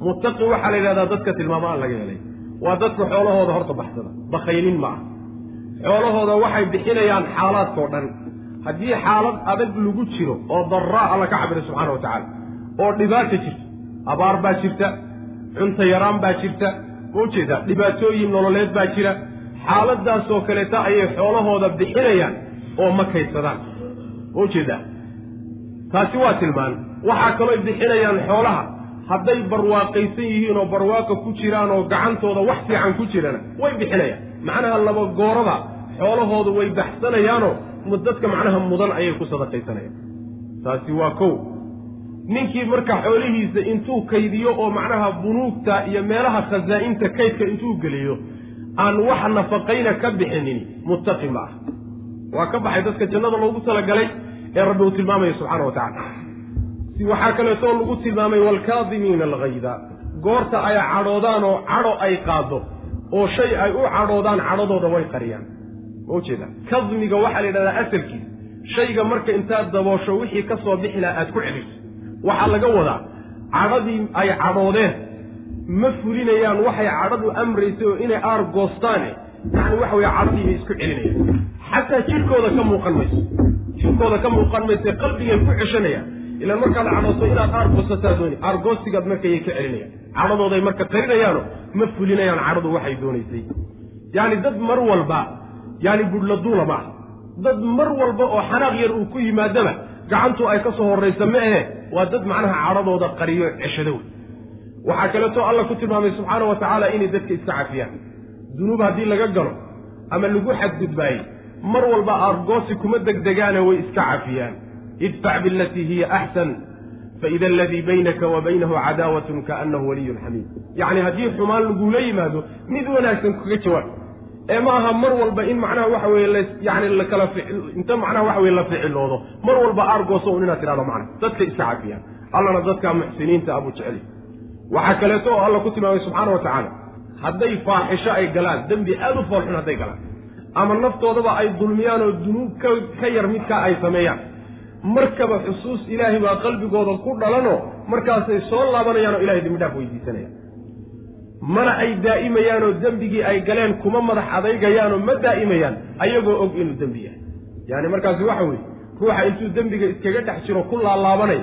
Muttaqi waxaa la yidhahdaa dadka tilmaamo aan laga helay waa dadka xoolahooda horta baxsada bakhaylin ma ah. Xoolahooda waxay bixinayaan xaalaadkao dhan. Haddii xaalad adag lagu jiro oo daraa alla ka cabira subxaana wa tacaala oo dhibaata jirto abaar baa jirta cunto yaraan baa jirta ma u jeedaa dhibaatooyin nololeed baa jira. Xaaladaasoo kaleeta ayay xoolahooda bixinayaan oo ma kaydsadaan ma u jeedaa taasi waa tilmaan. Waxaa kalooy bixinayaan xoolaha. Hadday barwaaqaysan yihiin oo barwaaqa ku jiraan oo gacantooda wax fiican ku jirana way bixinayaan. Macnaha laba gooraba xoolahooda way baxsanayaanoo dadka macnaha mudan ayay ku sadaqaysanayaan. Taasi waa kow. Ninkii marka xoolihiisa intuu kaydiyo oo macnaha bunuugta iyo meelaha khasaa'inta kaydka intuu geliyo aan wax nafaqayna ka bixinin muttaqi ma ah. Waa ka baxay dadka jannada loogu talagalay ee rabbi uu tilmaamaya subxaana wa tacala si waxaa kaleetoo lagu tilmaamay waalkaadimiina alghayda goorta ay cadhoodaan oo cadho ay qaado oo shay ay u cadhoodaan cadhadooda way qariyaan. Ma ujeeda kadmiga waxaa la yidhahdaa asalkiis. Shayga marka intaad daboosho wixii ka soo bixi laha aad ku celiso. Waxaa laga wadaa cadhadii ay cadhoodeen ma fulinayaan waxay cadhadu amraysay oo inay aar goostaane. Yacni waxa weye cadhadii bay isku celinayaan. Xataa jidhkooda ka muuqan mayso jidhkooda ka muuqan mayso qalbigay ku ceshanayaan ilaan markaad cadhooto inaad aar goosataa dooni. Aargoosigaad markayay ka celinayaan. Cadhadooday marka qarinayaano ma fulinayaan cadhadu waxay doonaysay. Yacni dad mar walba yaani budhladuula ma aha dad mar walba oo xanaaq yar uu ku yimaadaba gacantu ay ka soo horraysa ma ahe waa dad macnaha cadhadooda qariyo ceshado wey waxaa kaleetoo alla ku tilmaamay subxaana wa tacaala inay dadka iska cafiyaan. Dunuub haddii laga galo ama lagu xadgudbaayey mar walba aargoosi kuma degdegaane way iska cafiyaan. Idfac bilatii hiya axsan faida aladii baynaka wa baynahu cadaawatun kaanahu waliyun xamiid yacni haddii xumaan lagula yimaado mid wanaagsan kaga jawaab. Ee ma aha mar walba in macnaha waxa weye yani lakala inta macnaha waxa weye la ficiloodo mar walba aargooso un inaad tidhahdo macna dadka iska cafiyaan. Allana dadka muxsiniinta abuu jeceli waxaa kaleeto oo alla ku tilmaamay subxaana wa tacaala hadday faaxisho ay galaan dembi aada u foolxun hadday galaan ama naftoodaba ay dulmiyaan oo dunuub ka yar midkaa ay sameeyaan. Markaba xusuus ilaahay baa qalbigooda ku dhalanoo markaasay soo laabanayaan oo ilahay dembi dhaaf weydiisanayaan. Mana ay daa'imayaanoo dembigii ay galeen kuma madax adaygayaanoo ma daa'imayaan ayagoo og inuu dembi yahay. Yaani markaasi waxa weeye ruuxa intuu dembiga iskaga dhex jiro ku laalaabanay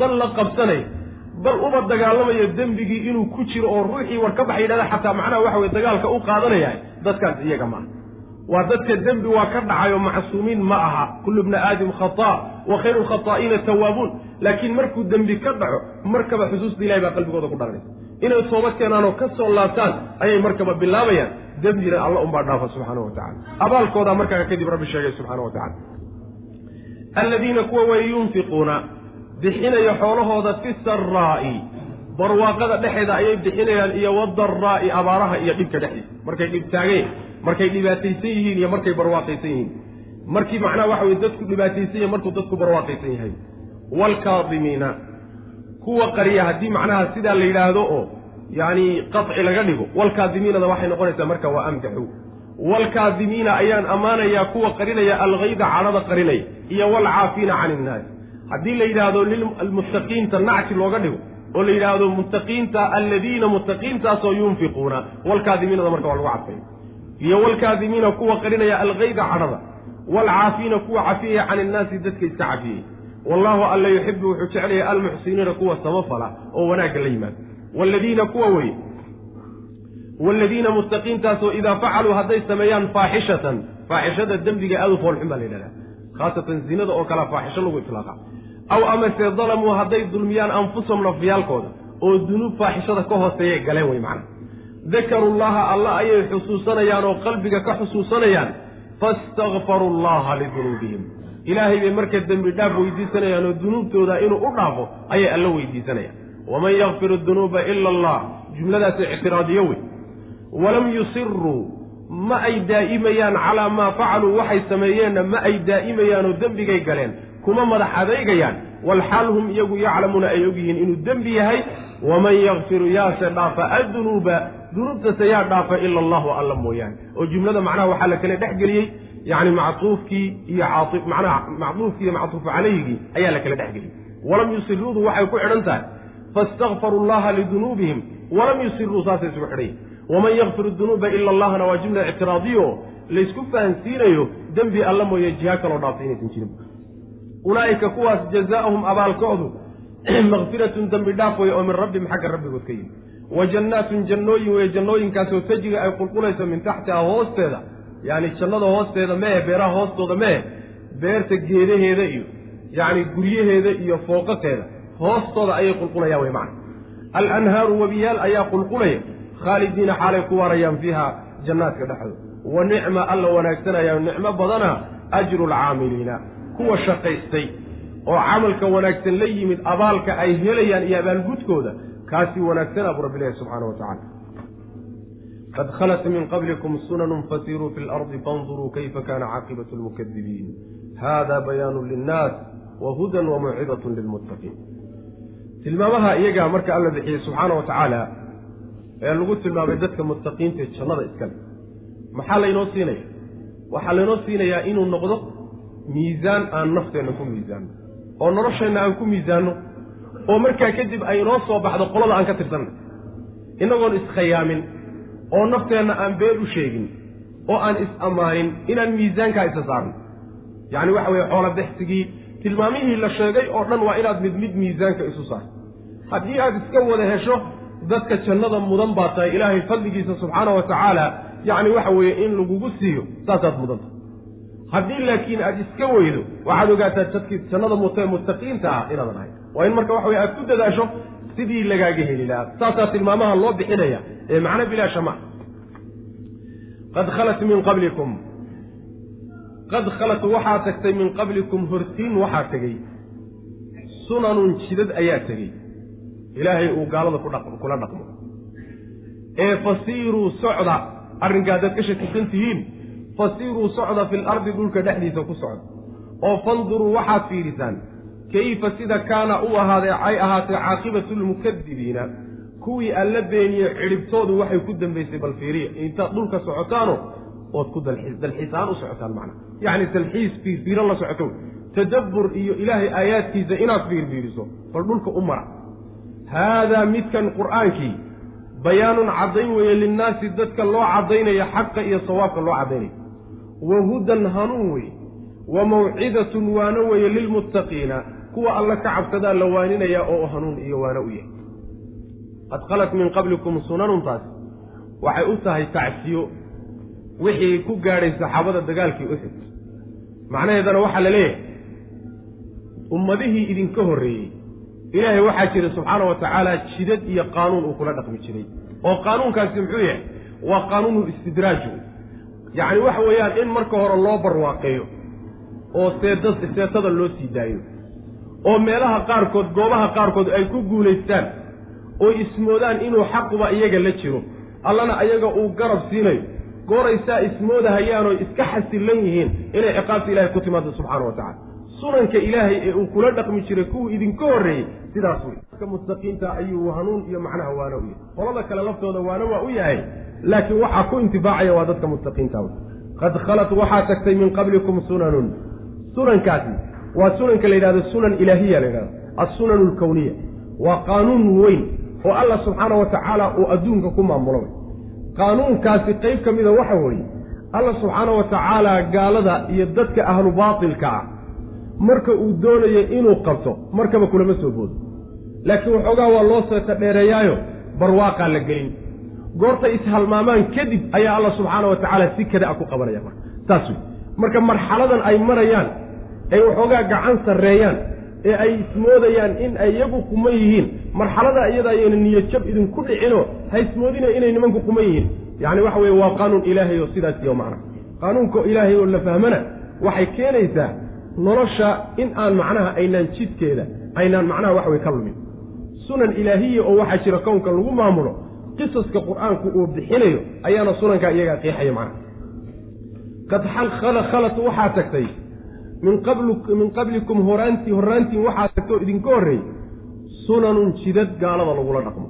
bal la qabsanay bal uba dagaalamayo dembigii inuu ku jiro oo ruuxii war ka baxa yidhahda xataa macnaha waxa weye dagaalka u qaadanaya dadkaas iyaga ma aha waa dadka dembi waa ka dhacayo macsuumiin ma aha. Kullu bna aadam khata' wa khayru lkhataa'iina tawaabuun laakiin markuu dembi ka dhaco markaba xusuusta ilahay baa qalbigooda ku dhalanaysa inay toobad keenaan oo ka soo laabtaan ayay markaba bilaabayaan. Dembina alla unbaa dhaafa subxaana wa tacala abaalkoodaa markaa kadib rabbi sheegay subxaana wa tacala aladiina kuwa way yunfiquuna bixinaya xoolahooda fi saraa'i barwaaqada dhexeeda ayay bixinayaan iyo wadaraa'i abaaraha iyo dhibka dhexdiisa. Markay dhibtaageen markay dhibaataysan yihiin iyo markay barwaaqaysan yihiin. Markii macnaha waxa weye dadku dhibaataysan yahay markuu dadku barwaaqaysan yahay. Waalkaadimiina kuwa qariya haddii macnaha sidaa la yidhaahdo oo yacni qaci laga dhigo waalkaadimiinada waxay noqonaysaa marka waa amdaxu. Waalkaadimiina ayaan ammaanayaa kuwa qarinaya algayda cadhada qarinaya iyo waalcaafiina cani innaas haddii la yidhaahdo lilmuttaqiinta nacti looga dhigo oo la yidhaahdo muttaqiinta alladiina muttaqiintaasoo yunfiquuna waalkaadimiinada marka waa lagu cadfay iyo waalkaadimiina kuwa qarinaya algayda cadhada waalcaafiina kuwa cafiyaya cani innaasi dadka iska cafiyey wallaahu alla yuxibu wuxuu jeclayaa almuxsiniina kuwa samafala oo wanaagga la yimaado. Waaladiina kuwa weye waaladiina muttaqiintaasoo idaa facaluu hadday sameeyaan faaxishatan faaxishada dembiga aada u foolxun baa la yidhahdaa. Khaasatan zinada oo kalea faaxisho lagu itlaaqa aw amase dalamuu hadday dulmiyaan anfusahum nafyaalkooda oo dunuub faaxishada ka hooseeyay galeen wey macana dakaru llaha alla ayay xusuusanayaan oo qalbiga ka xusuusanayaan faistakfaru llaha lidunuubihim ilaahay bay marka dembi dhaaf weydiisanayaan oo dunuubtooda inuu u dhaafo ayay alla weydiisanayaan waman yakfiru dunuuba ila allah jumladaasi ictiraadiyo wey walam yusiruu ma ay daa'imayaan calaa maa facaluu waxay sameeyeenna ma ay daa'imayaanoo dembigay galeen kuma madax adeygayaan walxaal hum iyagu yaclamuuna ay ogyihiin inuu dembi yahay waman yakfiru yaase dhaafa addunuuba dunuubtase yaa dhaafa ila allahu alla mooyaane. oo jumlada macnaha waxaa la kala dhex geliyey yacni mactuufkii iyo caaif macnaha mactuufkii iyo mactuufu calayhigii ayaa la kala dhex geliyey walam yusiruudu waxay ku xidhan tahay faistakfaruu llaha lidunuubihim walam yusiruu saasay isugu xidhayi waman yakfiru dunuuba ila allahna waa jumla ictiraadiyo laysku fahansiinayo dembi alla mooye jiha kaloo dhaaftay inaysan jirin. Ulaa'ika kuwaas jazaa'uhum abaalkoodu [CLEARS THROAT] makfiratun dembi dhaaf wey oo min rabbihim xagga rabbigood ka yimi wa jannaatun jannooyin weye jannooyinkaasoo tajri ay qulqulayso min taxtiha hoosteeda. Yacni jannada hoosteeda mehe beeraha hoostooda mehe beerta geedaheeda iyo yacni guryaheeda iyo fooqateeda. Hoostooda ayay qulqulayaan wey macna. Alanhaaru webiyaal ayaa qulqulaya. Khaalidiina xaalay ku waarayaan fiiha jannaadka dhexdooda. Wa nicma alla wanaagsanaya nicmo badana ajru lcaamiliina kuwa shaqaystay oo camalka wanaagsan la yimid abaalka ay helayaan iyo abaalgudkooda kaasi wanaagsanaa buu rabbilahi subxaana wa tacala qad khalat min qablikum sunanun fasiruu fi lardi fanduruu kayfa kana caaqibatu lmukadibiin. Hada bayaanu linnaas wa hudan wa mawcidatun lilmuttaqiin. Tilmaamaha iyagaa marka alla bixiyey subxaana wa tacaala ee lagu tilmaamay dadka muttaqiinta jannada iskale maxaa laynoo siinaya waxaa laynoo siinayaa inuu noqdo miisaan aan nafteenna ku miisaanno. Oo nolosheenna aan ku miisaanno oo markaa kadib ay inoo soo baxdo qolada aan ka tirsanna innagoon iskhayaamin oo nafteenna aan been u sheegin oo aan is-ammaanin inaan miisaankaa isa saarno yacni waxa weeye xoola bexsigii tilmaamihii la sheegay oo dhan waa inaad mid mid miisaanka isu saarto haddii aad iska wada hesho dadka jannada mudan baa tahay ilaahay fadligiisa subxaana wa tacaala yacni waxa weeye in lagugu siiyo saasaad mudanta haddii laakiin aad iska weydo waxaad ogaataa dadkii jannada mutee muttaqiinta ah inaadan ahay waa in marka waxa weye aad ku dadaasho sidii lagaaga heli lahaa. Saasaa tilmaamaha loo bixinaya ee macno bilaasha ma qad khalat min qablikum. Qad khalat waxaa tagtay min qablikum hortiin waxaa tegey. Sunanun jidad ayaa tegey. Ilaahay uu gaalada kula dhaqmo. Ee fasiiruu socda arrinkaa dad ka shakisan tihiin fasiiruu socda fil ardi dhulka dhexdiisa ku socda. Oo fanduruu waxaad fiidhisaan kayfa sida kaana u ahaaday ay ahaatay caaqibatu lmukadibiina kuwii alla beeniye cidhibtoodu waxay ku dambaysay bal fiiriya intaad dhulka socotaano ood ku dalxiisaan u socotaan macnaa yacni dalxiis fiirfiiran la socoto tadabbur iyo ilaahay aayaadkiisa inaad fiirfiiriso bal dhulka u mara haadaa midkan qur'aankii bayaanun caddayn weeye linnaasi dadka loo caddaynaya xaqa iyo sawaabka loo caddaynaya wa hudan hanuun weye wa mawcidatun waano weeye lilmuttaqiina kuwa alla ka cabsadaa la waaninayaa oo hanuun iyo waano u yahay. Qad khalat min qablikum sunanuntaas. Waxay u tahay tacsiyo wixii ku gaadhay saxaabada dagaalkii uxud macnaheedana waxaa la leeyahay ummadihii idinka horreeyey ilaahay waxaa jira subxaana wa tacaala jidad iyo qaanuun uu kula dhaqmi jiray. Oo qaanuunkaasi muxuu yahay waa qaanuunu istidraaju yacni waxa weeyaan in marka hore loo barwaaqeeyo oo seeda seetada loo sii daayo oo meelaha qaarkood goobaha qaarkood ay ku guulaystaan oo ismoodaan inuu xaquba iyaga la jiro. Allana ayaga uu garab siinayo gooraysaa ismoodahayaanoo iska xasillan yihiin inay ciqaabta ilahay ku timaado subxaana wa tacala sunanka ilaahay ee uu kula dhaqmi jiray kuwii idinka horreeyey sidaas wey dadka muttaqiinta ayuu hanuun iyo macnaha waano u yahay. Qolada kale laftooda waano waa u yahay laakiin waxaa ku intifaacaya waa dadka muttaqiinta wey qad khalat waxaa tagtay min qablikum sunanun. Sunankaasi waa sunanka la yidhahdo sunan ilaahiya la yidhahdo assunanu alkowniya waa qaanuun weyn oo allah subxaana wa tacaala uu adduunka ku maamulo qaanuunkaasi qayb ka mida waxa weeye allah subxaana wa tacaala gaalada iyo dadka ahlu baatilka ah marka uu doonayo inuu qabto markaba kulama soo boodo. Laakiin waxoogaa waa loo seeta dheereeyaayo barwaaqaa la gelin. Goortay ishalmaamaan kadib ayaa alla subxaana wa tacaala si kada a ku qabanaya marka. Saas wey marka marxaladan ay marayaan ay waxoogaa gacan sarreeyaan ee ay ismoodayaan in ay iyagu quman yihiin. Marxalada iyada ayayna niyadjab idinku dhicinoo ha ismoodina inay nimanku quman yihiin. Yacni waxa weye waa qaanuun ilaahay oo sidaas iyo macna. Qaanuunka ilaahay oo la fahmana waxay keenaysaa nolosha in aan macnaha aynaan jidkeeda aynaan macnaha wax wey ka lumin. Sunan ilaahiya oo waxaa jira kownka lagu maamulo qisaska qur'aanku uu bixinayo ayaana sunankaa iyagaa qeexaya macnaha qad khalat waxaa tagtay min qablikum horaantii horraantiin waxaa tagtoo idinka horreeyey sunanun jidad gaalada lagula dhaqmo.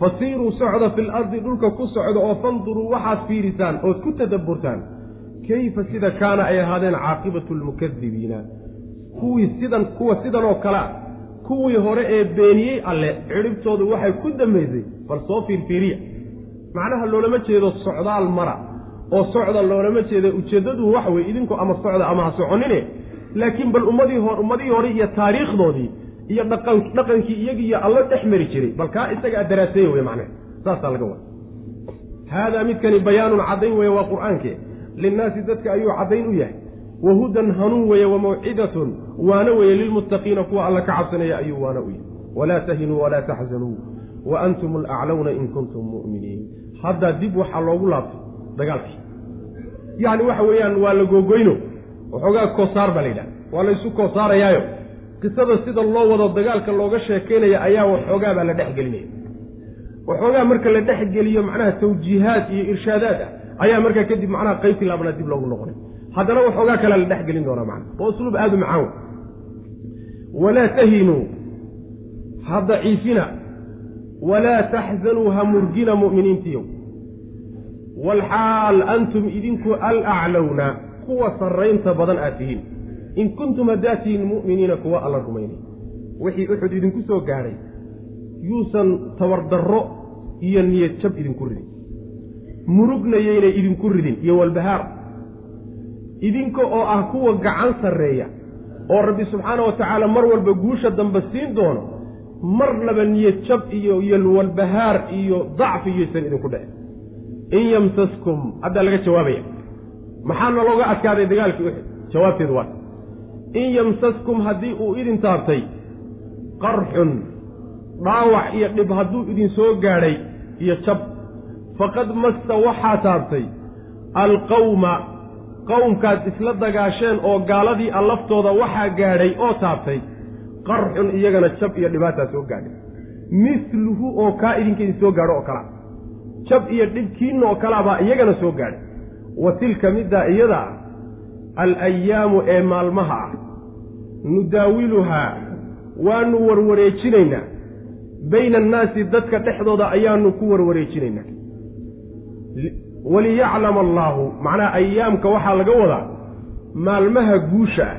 Fasiiruu socda fil ardi dhulka ku socda oo fanduruu waxaad fiirisaan ood ku tadabburtaan kayfa sida kaana ay ahaadeen caaqibatu lmukadibiina kuwii sidan kuwa sidan oo kale ah kuwii hore ee beeniyey alle cidhibtoodu waxay ku dambaysay bal soo fiirfiiriya. Macnaha loolama jeedo socdaal mara oo socda loolama jeeda ujeeddadu waxa weye idinku ama socda ama ha soconine laakiin bal ummadii hor ummadihii hore iyo taariikhdoodii iyo dhaqan dhaqankii iyagiiyo allo dhex mari jiray bal kaa isagaa daraaseeye wey macnaha. Saasaa laga wada haadaa midkani bayaanun caddayn weeye waa qur'aankee linnaasi dadka ayuu caddayn u yahay. Wa hudan hanuun weeye wa mawcidatun waana weeye lilmuttaqiina kuwa alla ka cabsanaya ayuu waana u yahay. Walaa tahinuu walaa taxzanuu wa antum alaclawna in kuntum mu'miniin. Haddaa dib waxaa loogu laabtay dagaalkii yacni waxa weeyaan waa la googoyno waxoogaa koosaar baa la yidhaha. Waa laysu koosaarayaayo. Qisada sida loo wado dagaalka looga sheekaynaya ayaa waxoogaa baa la dhex gelinaya waxoogaa marka la dhex geliyo macnaha tawjiihaad iyo irshaadaad ah ayaa markaa kadib macnaha qaybtii laabnaa dib loogu noqonay. Haddana waxoogaa kalea la dhex gelin doonaa macna. Waa usluub aada u macaan. Walaa tahinuu ha daciifina walaa taxzanuu ha murgina mu'miniintiyow walxaal antum idinku alaclowna kuwa sarraynta badan aad tihiin in kuntum haddaad tihiin mu'miniina kuwa alla rumaynay wixii uxud idinku soo gaadhay yuusan tabardarro iyo niyad jab idinku ridin murugnayaynay idinku ridin iyo walbahaar idinka oo ah kuwa gacan sarreeya oo rabbi subxaana wa tacaala mar walba guusha dambe siin doono marnaba niyad jab iyo iyo walbahaar iyo dacfi iyaysan idinku dhicin in yamsaskum haddaa laga jawaabaya maxaana looga adkaaday dagaalkii uxud jawaabteedu waa in yamsaskum haddii uu idin taabtay qarxun dhaawac iyo dhib hadduu idin soo gaadhay iyo jab faqad massa waxaa taabtay alqawma qowmkaad isla dagaasheen oo gaaladii a laftooda waxaa gaadhay oo taabtay qarxun iyagana jab iyo dhibaataa soo gaadhay misluhu oo kaa idinka idin soo gaadho oo kalea jab iyo dhibkiinna oo kalaabaa iyagana soo gaadhay. Wa tilka middaa iyada ah alayaamu ee maalmaha ah nudaawiluhaa waanu warwareejinaynaa bayna annaasi dadka dhexdooda ayaanu ku warwareejinaynaa waliyaclama allaahu macnaha ayaamka waxaa laga wadaa maalmaha guusha. Ah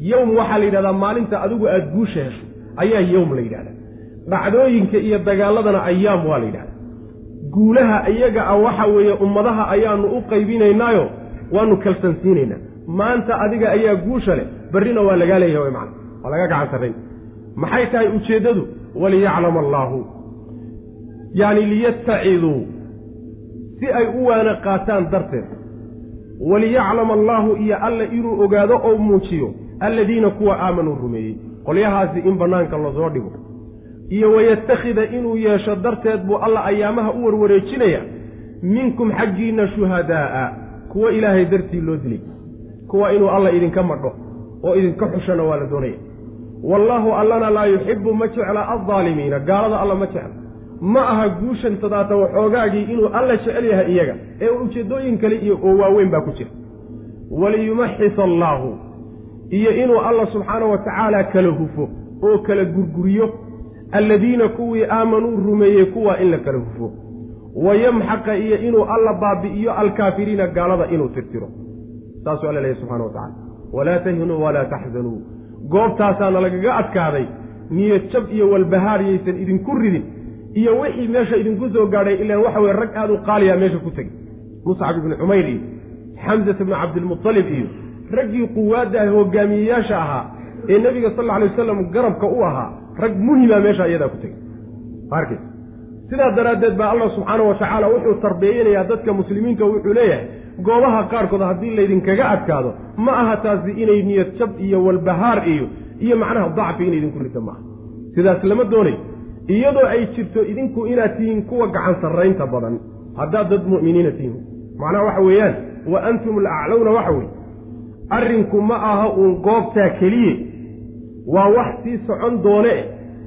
yowm waxaa la yidhahdaa maalinta adigu aada guusha hesho ayaa yowm la yidhahdaa. Dhacdooyinka iyo dagaaladana ayaam waa la yidhahdaa guulaha iyaga ah waxa weeye ummadaha ayaanu u qaybinaynaayo waanu kalsansiinaynaa maanta adiga ayaa guusha leh berrina waa lagaa leeyahay macna waa laga gacan sarrayn maxay tahay ujeeddadu? Waliyaclama allaahu yacni liyastaciduu si ay u waana qaataan darteed. Waliyaclama allaahu iyo alla inuu ogaado oo muujiyo alladiina kuwa aamanuu rumeeyey. Qolyahaasi in bannaanka la soo dhigo iyo wayattakhida inuu yeesho darteed buu alla ayaamaha u warwareejinaya. Minkum xaggiinna shuhadaa'a kuwa ilaahay dartii loo dilay kuwa inuu alla idinka madho oo idinka xushana waa la doonaya. Wallaahu allana laa yuxibbu ma jecla aldaalimiina gaalada alla ma jecla. Ma aha guushan tadaata waxoogaagii inuu alla jecel yahay iyaga ee ujeeddooyin kale iyo oo waaweyn baa ku jira. Waliyumaxis allaahu iyo inuu alla subxaana wa tacaala kala hufo oo kala gurguriyo alladiina kuwii aamanuu rumeeyey kuwaa in la kala hufo wayamxaqa iyo inuu alla baabi'iyo alkaafiriina gaalada inuu tirtiro. Saasuu alla leeyahy subxana wa tacala walaa tahinuu walaa taxzanuu goobtaasaana lagaga adkaaday niyad jab iyo walbahaar yaysan idinku ridin iyo wixii meesha idinku soo gaadhay ilaan waxa weye rag aada u qaaliya meesha ku tegey muscab ibnu cumayr iyo xamsat ibnu cabdilmutalib iyo raggii quwaadda ah hogaamiyeyaasha ahaa ee nebiga sal alla alay wasalam garabka u ahaa rag muhima meesha iyadaa ku tegay. Arkaysa sidaa daraaddeed baa allah subxaanahu watacaala wuxuu tarbiyeynayaa dadka muslimiinta wuxuu leeyahay goobaha qaarkood haddii laydinkaga adkaado ma aha taasi inay niyad jab iyo walbahaar iyo iyo macnaha dacfi inay idinku rida maaha. Sidaas lama doonayo. Iyadoo ay jirto idinku inaad tihiin kuwa gacan sarraynta badan haddaad dad mu'miniina tihiin. Macnaha waxa weeyaan wa antum alaclowna waxa weeye. Arrinku ma aha uun goobtaa keliye waa wax sii socon doone.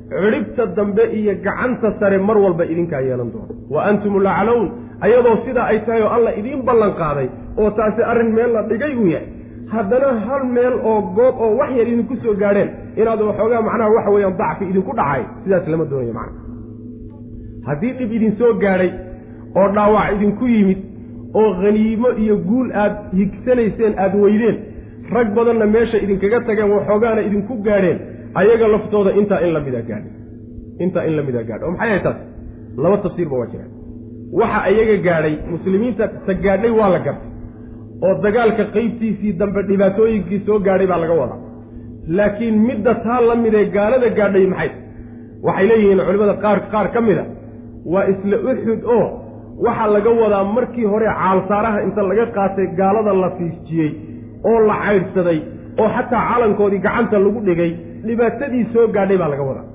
Cidhibta dambe iyo gacanta sare mar walba idinkaa yeelan doona. Wa antum alaclown ayadoo sidaa ay tahay oo alla idiin ballan qaaday oo taasi arrin meel la dhigay uu yahay. Haddana hal meel oo goob oo wax yar idinku soo gaadheen inaad waxoogaa macnaha waxa weeyaan dacfi idinku dhacay sidaas lama doonayo macnaha. Haddii dhib idin soo gaadhay oo dhaawac idinku yimid oo khaniimo iyo guul aad higsanayseen aada weydeen rag badanna meesha idinkaga tageen waxoogaana idinku gaadheen ayaga laftooda intaa in la mida gaadhay intaa in la mida gaadhay oo maxay ahay taas laba tafsiirba waa jiraan waxa ayaga gaadhay muslimiinta ta gaadhay waa la gartay. Oo dagaalka qeybtiisii dambe dhibaatooyinkii soo gaadhay baa laga wadaa. Laakiin midda taa la midee gaalada gaadhay maxay? Waxay leeyihiin culimmada qaar qaar ka mid a waa isla uxud oo waxaa laga wadaa markii hore caalsaaraha inta laga qaatay gaalada la fiisjiyey oo la caydhsaday oo xataa calankoodii gacanta lagu dhigay dhibaatadii soo gaadhay baa laga wadaa.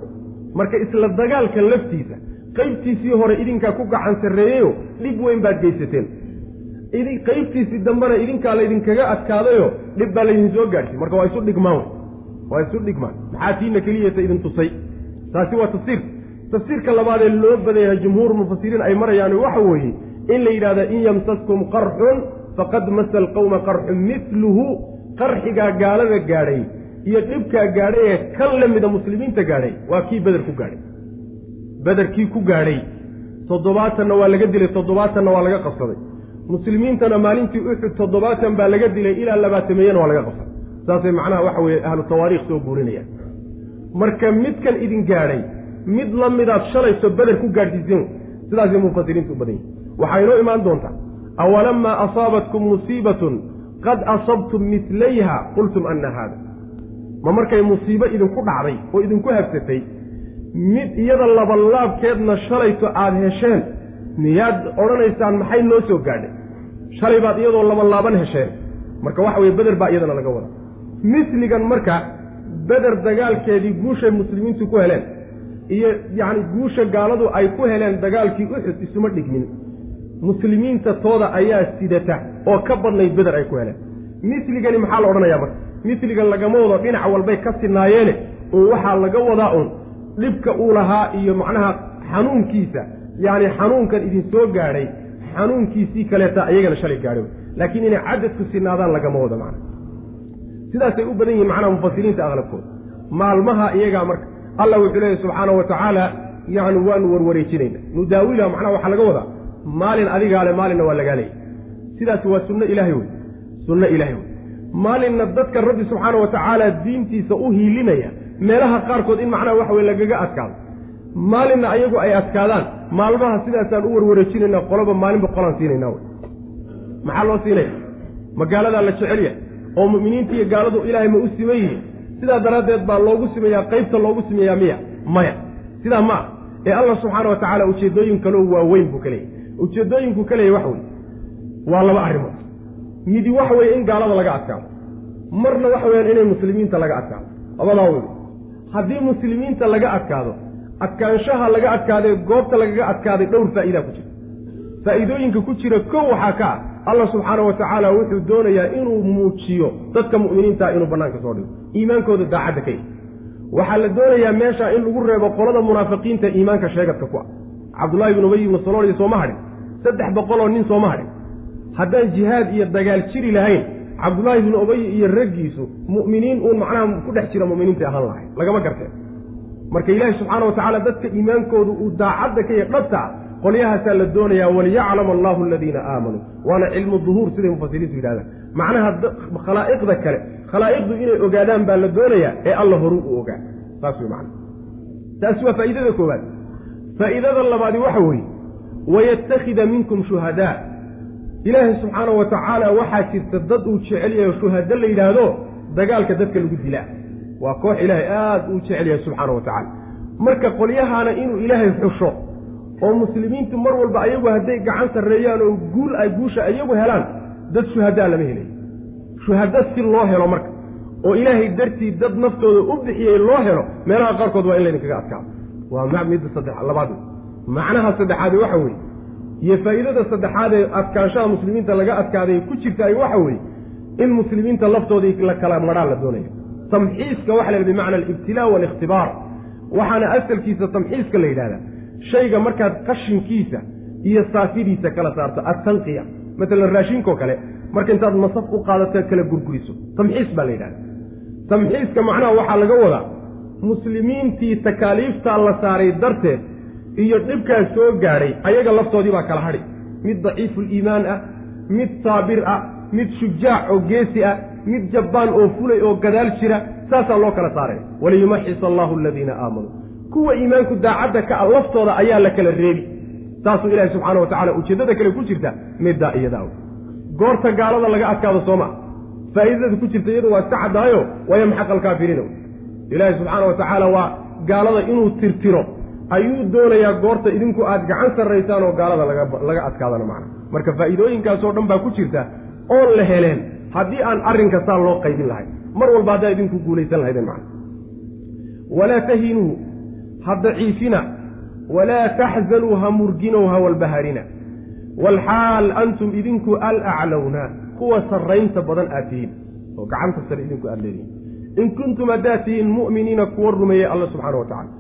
Marka isla dagaalka laftiisa qaybtiisii hore idinkaa ku gacan sarreeyeyo dhib weyn baad geysateen. Qaybtiisii dambena idinkaa laydinkaga adkaadayo dhib baa laydin soo gaadhsiy marka waa isu dhigmaan waa isu dhigmaan. Maxaa tiina keliyata idin tusay? Taasi waa tafsiir. Tafsiirka labaadee loo badan yahay jumhuur mufasiriin ay marayaan waxa weeye in la yidhahda in yamsaskum qarxun faqad masa alqowma qarxun miluhu qarxigaa gaalada gaadhay iyo dhibkaa gaadhay ee kan la mida muslimiinta gaadhay waa kii beder ku gaadhay. Bederkii ku gaadhay. Toddobaatanna waa laga dilay toddobaatanna waa laga qabsaday. Muslimiintana maalintii uxud toddobaatan baa laga dilay ilaa labaatameeyana waa laga qabsaday. Saasay macnaha waxa weeye ahlu tawaariikh soo guurinayaan. Marka midkan idin gaadhay mid la midaad shalayso beder ku gaadhsiiseen sidaasay mufasiriintu u badan yihiin waxaa inoo imaan doontaa awalamaa asaabatkum musiibatun qad asabtum midlayha qultum anna haada ma markay musiibo idinku dhacday oo idinku habsatay mid iyada labalaabkeedna shalayto aada hesheen miyaad odhanaysaan maxay noo soo gaadhay shalay baad iyadoo labalaaban hesheen marka waxa weye beder baa iyadana laga wada misligan marka beder dagaalkeedii guushay muslimiintu ku heleen iyo yacni guusha gaaladu ay ku heleen dagaalkii uxud isuma dhigmin muslimiinta tooda ayaa sidata oo ka badnayd beder ay ku heleen. Misligani maxaa la odhanayaa marka? Misligan lagama wado dhinac walbay ka sinaayeene oo waxaa laga wadaa un dhibka uu lahaa iyo macnaha xanuunkiisa. Yacni xanuunkan idin soo gaadhay xanuunkiisii kaleeta iyagana shalay gaadhay. Laakiin inay cadadku sinaadaan lagama wado macna. Sidaasay u badan yihiin macnaha mufasiriinta aqlabkooda. Maalmaha iyagaa marka allah wuxuu leeyahy subxaanahu wa tacaala yacni waanu warwareejinayna. Nudaawilaha macnaha waxaa laga wadaa maalin adigaa le maalinna waa lagaa leeyay sidaas waa sunno ilaahay wey. Sunno ilaahay wey. Maalinna dadka rabbi subxaana wa tacaala diintiisa u hiilinaya meelaha qaarkood in macnaha waxa weye lagaga adkaado maalinna ayagu ay adkaadaan. Maalmaha sidaasaan u warwareejinayna qoloba maalinba qolaan siinayna wey. Maxaa loo siinaya? Magaaladaa la jecelya oo mu'miniinta iyo gaaladu ilaahay ma u siman yihiin? Sidaa daraaddeed baa loogu simeeyaa qaybta loogu simeeyaa miya? Maya. Sidaa ma ah. Ee allah subxaana wa tacaala ujeeddooyin kaloo waaweyn buu ka leeyahy ujeeddooyinku ka leeyahy waxa weye waa laba arrimood. Midi waxa weeye in gaalada laga adkaado marna waxa weyaan inay muslimiinta laga adkaado labadaa wey haddii muslimiinta laga adkaado adkaanshaha laga adkaadee goobta lagaga adkaaday dhowr faa'iidaa ku jira. Faa'iidooyinka ku jira kow waxaa ka ah allah subxaana wa tacaala wuxuu doonayaa inuu muujiyo dadka mu'miniintaa inuu bannaanka soo dhigo. Iimaankooda daacadda ka yahy waxaa la doonayaa meesha in lagu reebo qolada munaafiqiinta iimaanka sheegadka ku ah cabdullahi ibnu ubay ibnu salooliya sooma hadhin. Saddex boqoloo nin sooma hadhin. Haddaan jihaad iyo dagaal jiri lahayn cabdullaahi ibnu ubay iyo raggiisu mu'miniin uun macnaha ku dhex jira mu'miniinta ahaan lahay lagama garteen. Marka ilaahi subxaana wa tacaala dadka iimaankoodu uu daacadda ka yahy dhabta ah qolyahaasaa la doonayaa waliyaclama allahu aladiina aamanuu waana cilmu duhuur siday mufasiriintu yidhahdaan macnaha khalaa'iqda kale khalaa'iqdu inay ogaadaan baa la doonayaa ee alla horu u ogaa. Saas wey macana taasi waa faa'iidada koowaad faa'iidada labaadi waxa weeye wayattakhida minkum shuhadaa ilaahay subxaanahu wa tacaala waxaa jirta dad uu jecel yahay oo shuhado la yidhaahdo dagaalka dadka lagu dilaa waa koox ilaahay aada uu jecel yahay subxaanahu wa tacaala marka qolyahaana inuu ilaahay xusho oo muslimiintu mar walba ayagu hadday gacan sarreeyaan oo guul ay guusha iyagu helaan dad shuhadaa lama helay shuhado si loo helo marka oo ilaahay dartii dad naftooda u bixiyey loo helo meelaha qaarkood waa in laydinkaga adkaado waa midda saddex labaad. Macnaha saddexaadi waxa weeye iyo faa'iidada saddexaad ee adkaanshaha muslimiinta laga adkaaday ku jirtaay waxa weeye in muslimiinta laftoodii la kala marhaan la doonayo tamxiiska waxa la yidhi bimacna alibtilaa waalikhtibaar waxaana asalkiisa tamxiiska la yidhahdaa shayga markaad qashinkiisa iyo saafidiisa kala saarto attanqiya matalan raashinkoo kale marka intaad masaf u qaadato kala gurguriso. Tamxiis baa la yidhahda. Tamxiiska macnaha waxaa laga wadaa muslimiintii takaaliiftaa la saaray darteed iyo dhibkaas soo gaadhay ayaga laftoodii baa kala hadhi mid daciifuliimaan ah mid saabir ah mid shujaac oo geesi ah mid jabbaan oo fulay oo gadaal jira saasaa loo kala saaraya waliyumaxis allaahu aladiina aamanuu kuwa iimaanku daacadda ka a laftooda ayaa la kala reebi. Saasuu ilaahi subxaana wa tacala ujeeddada kale ku jirta middaa iyadaa goorta gaalada laga adkaado sooma faa'iidada ku jirta iyadu waa iska caddaayo wayamxaq alkaafiriina ilaahi subxaana wa tacaala waa gaalada inuu tirtiro ayuu doonayaa goorta idinku aad gacan sarraysaan oo gaalada laga adkaadana macna. Marka faa'iidooyinkaasoo dhan baa ku jirta oon la heleen haddii aan arrinka saa loo qaybin lahay mar walba haddaa idinku guulaysan lahaydeen macna. Walaa tahinuu ha daciifina. Walaa taxzanuu ha murginow ha walbaharina walxaal antum idinku alaclowna kuwa sarraynta badan aad tihiin oo gacanta sare idinku aad leedihiin in kuntum haddaad tihiin mu'miniina kuwa rumeeyey alla subxaana wa tacala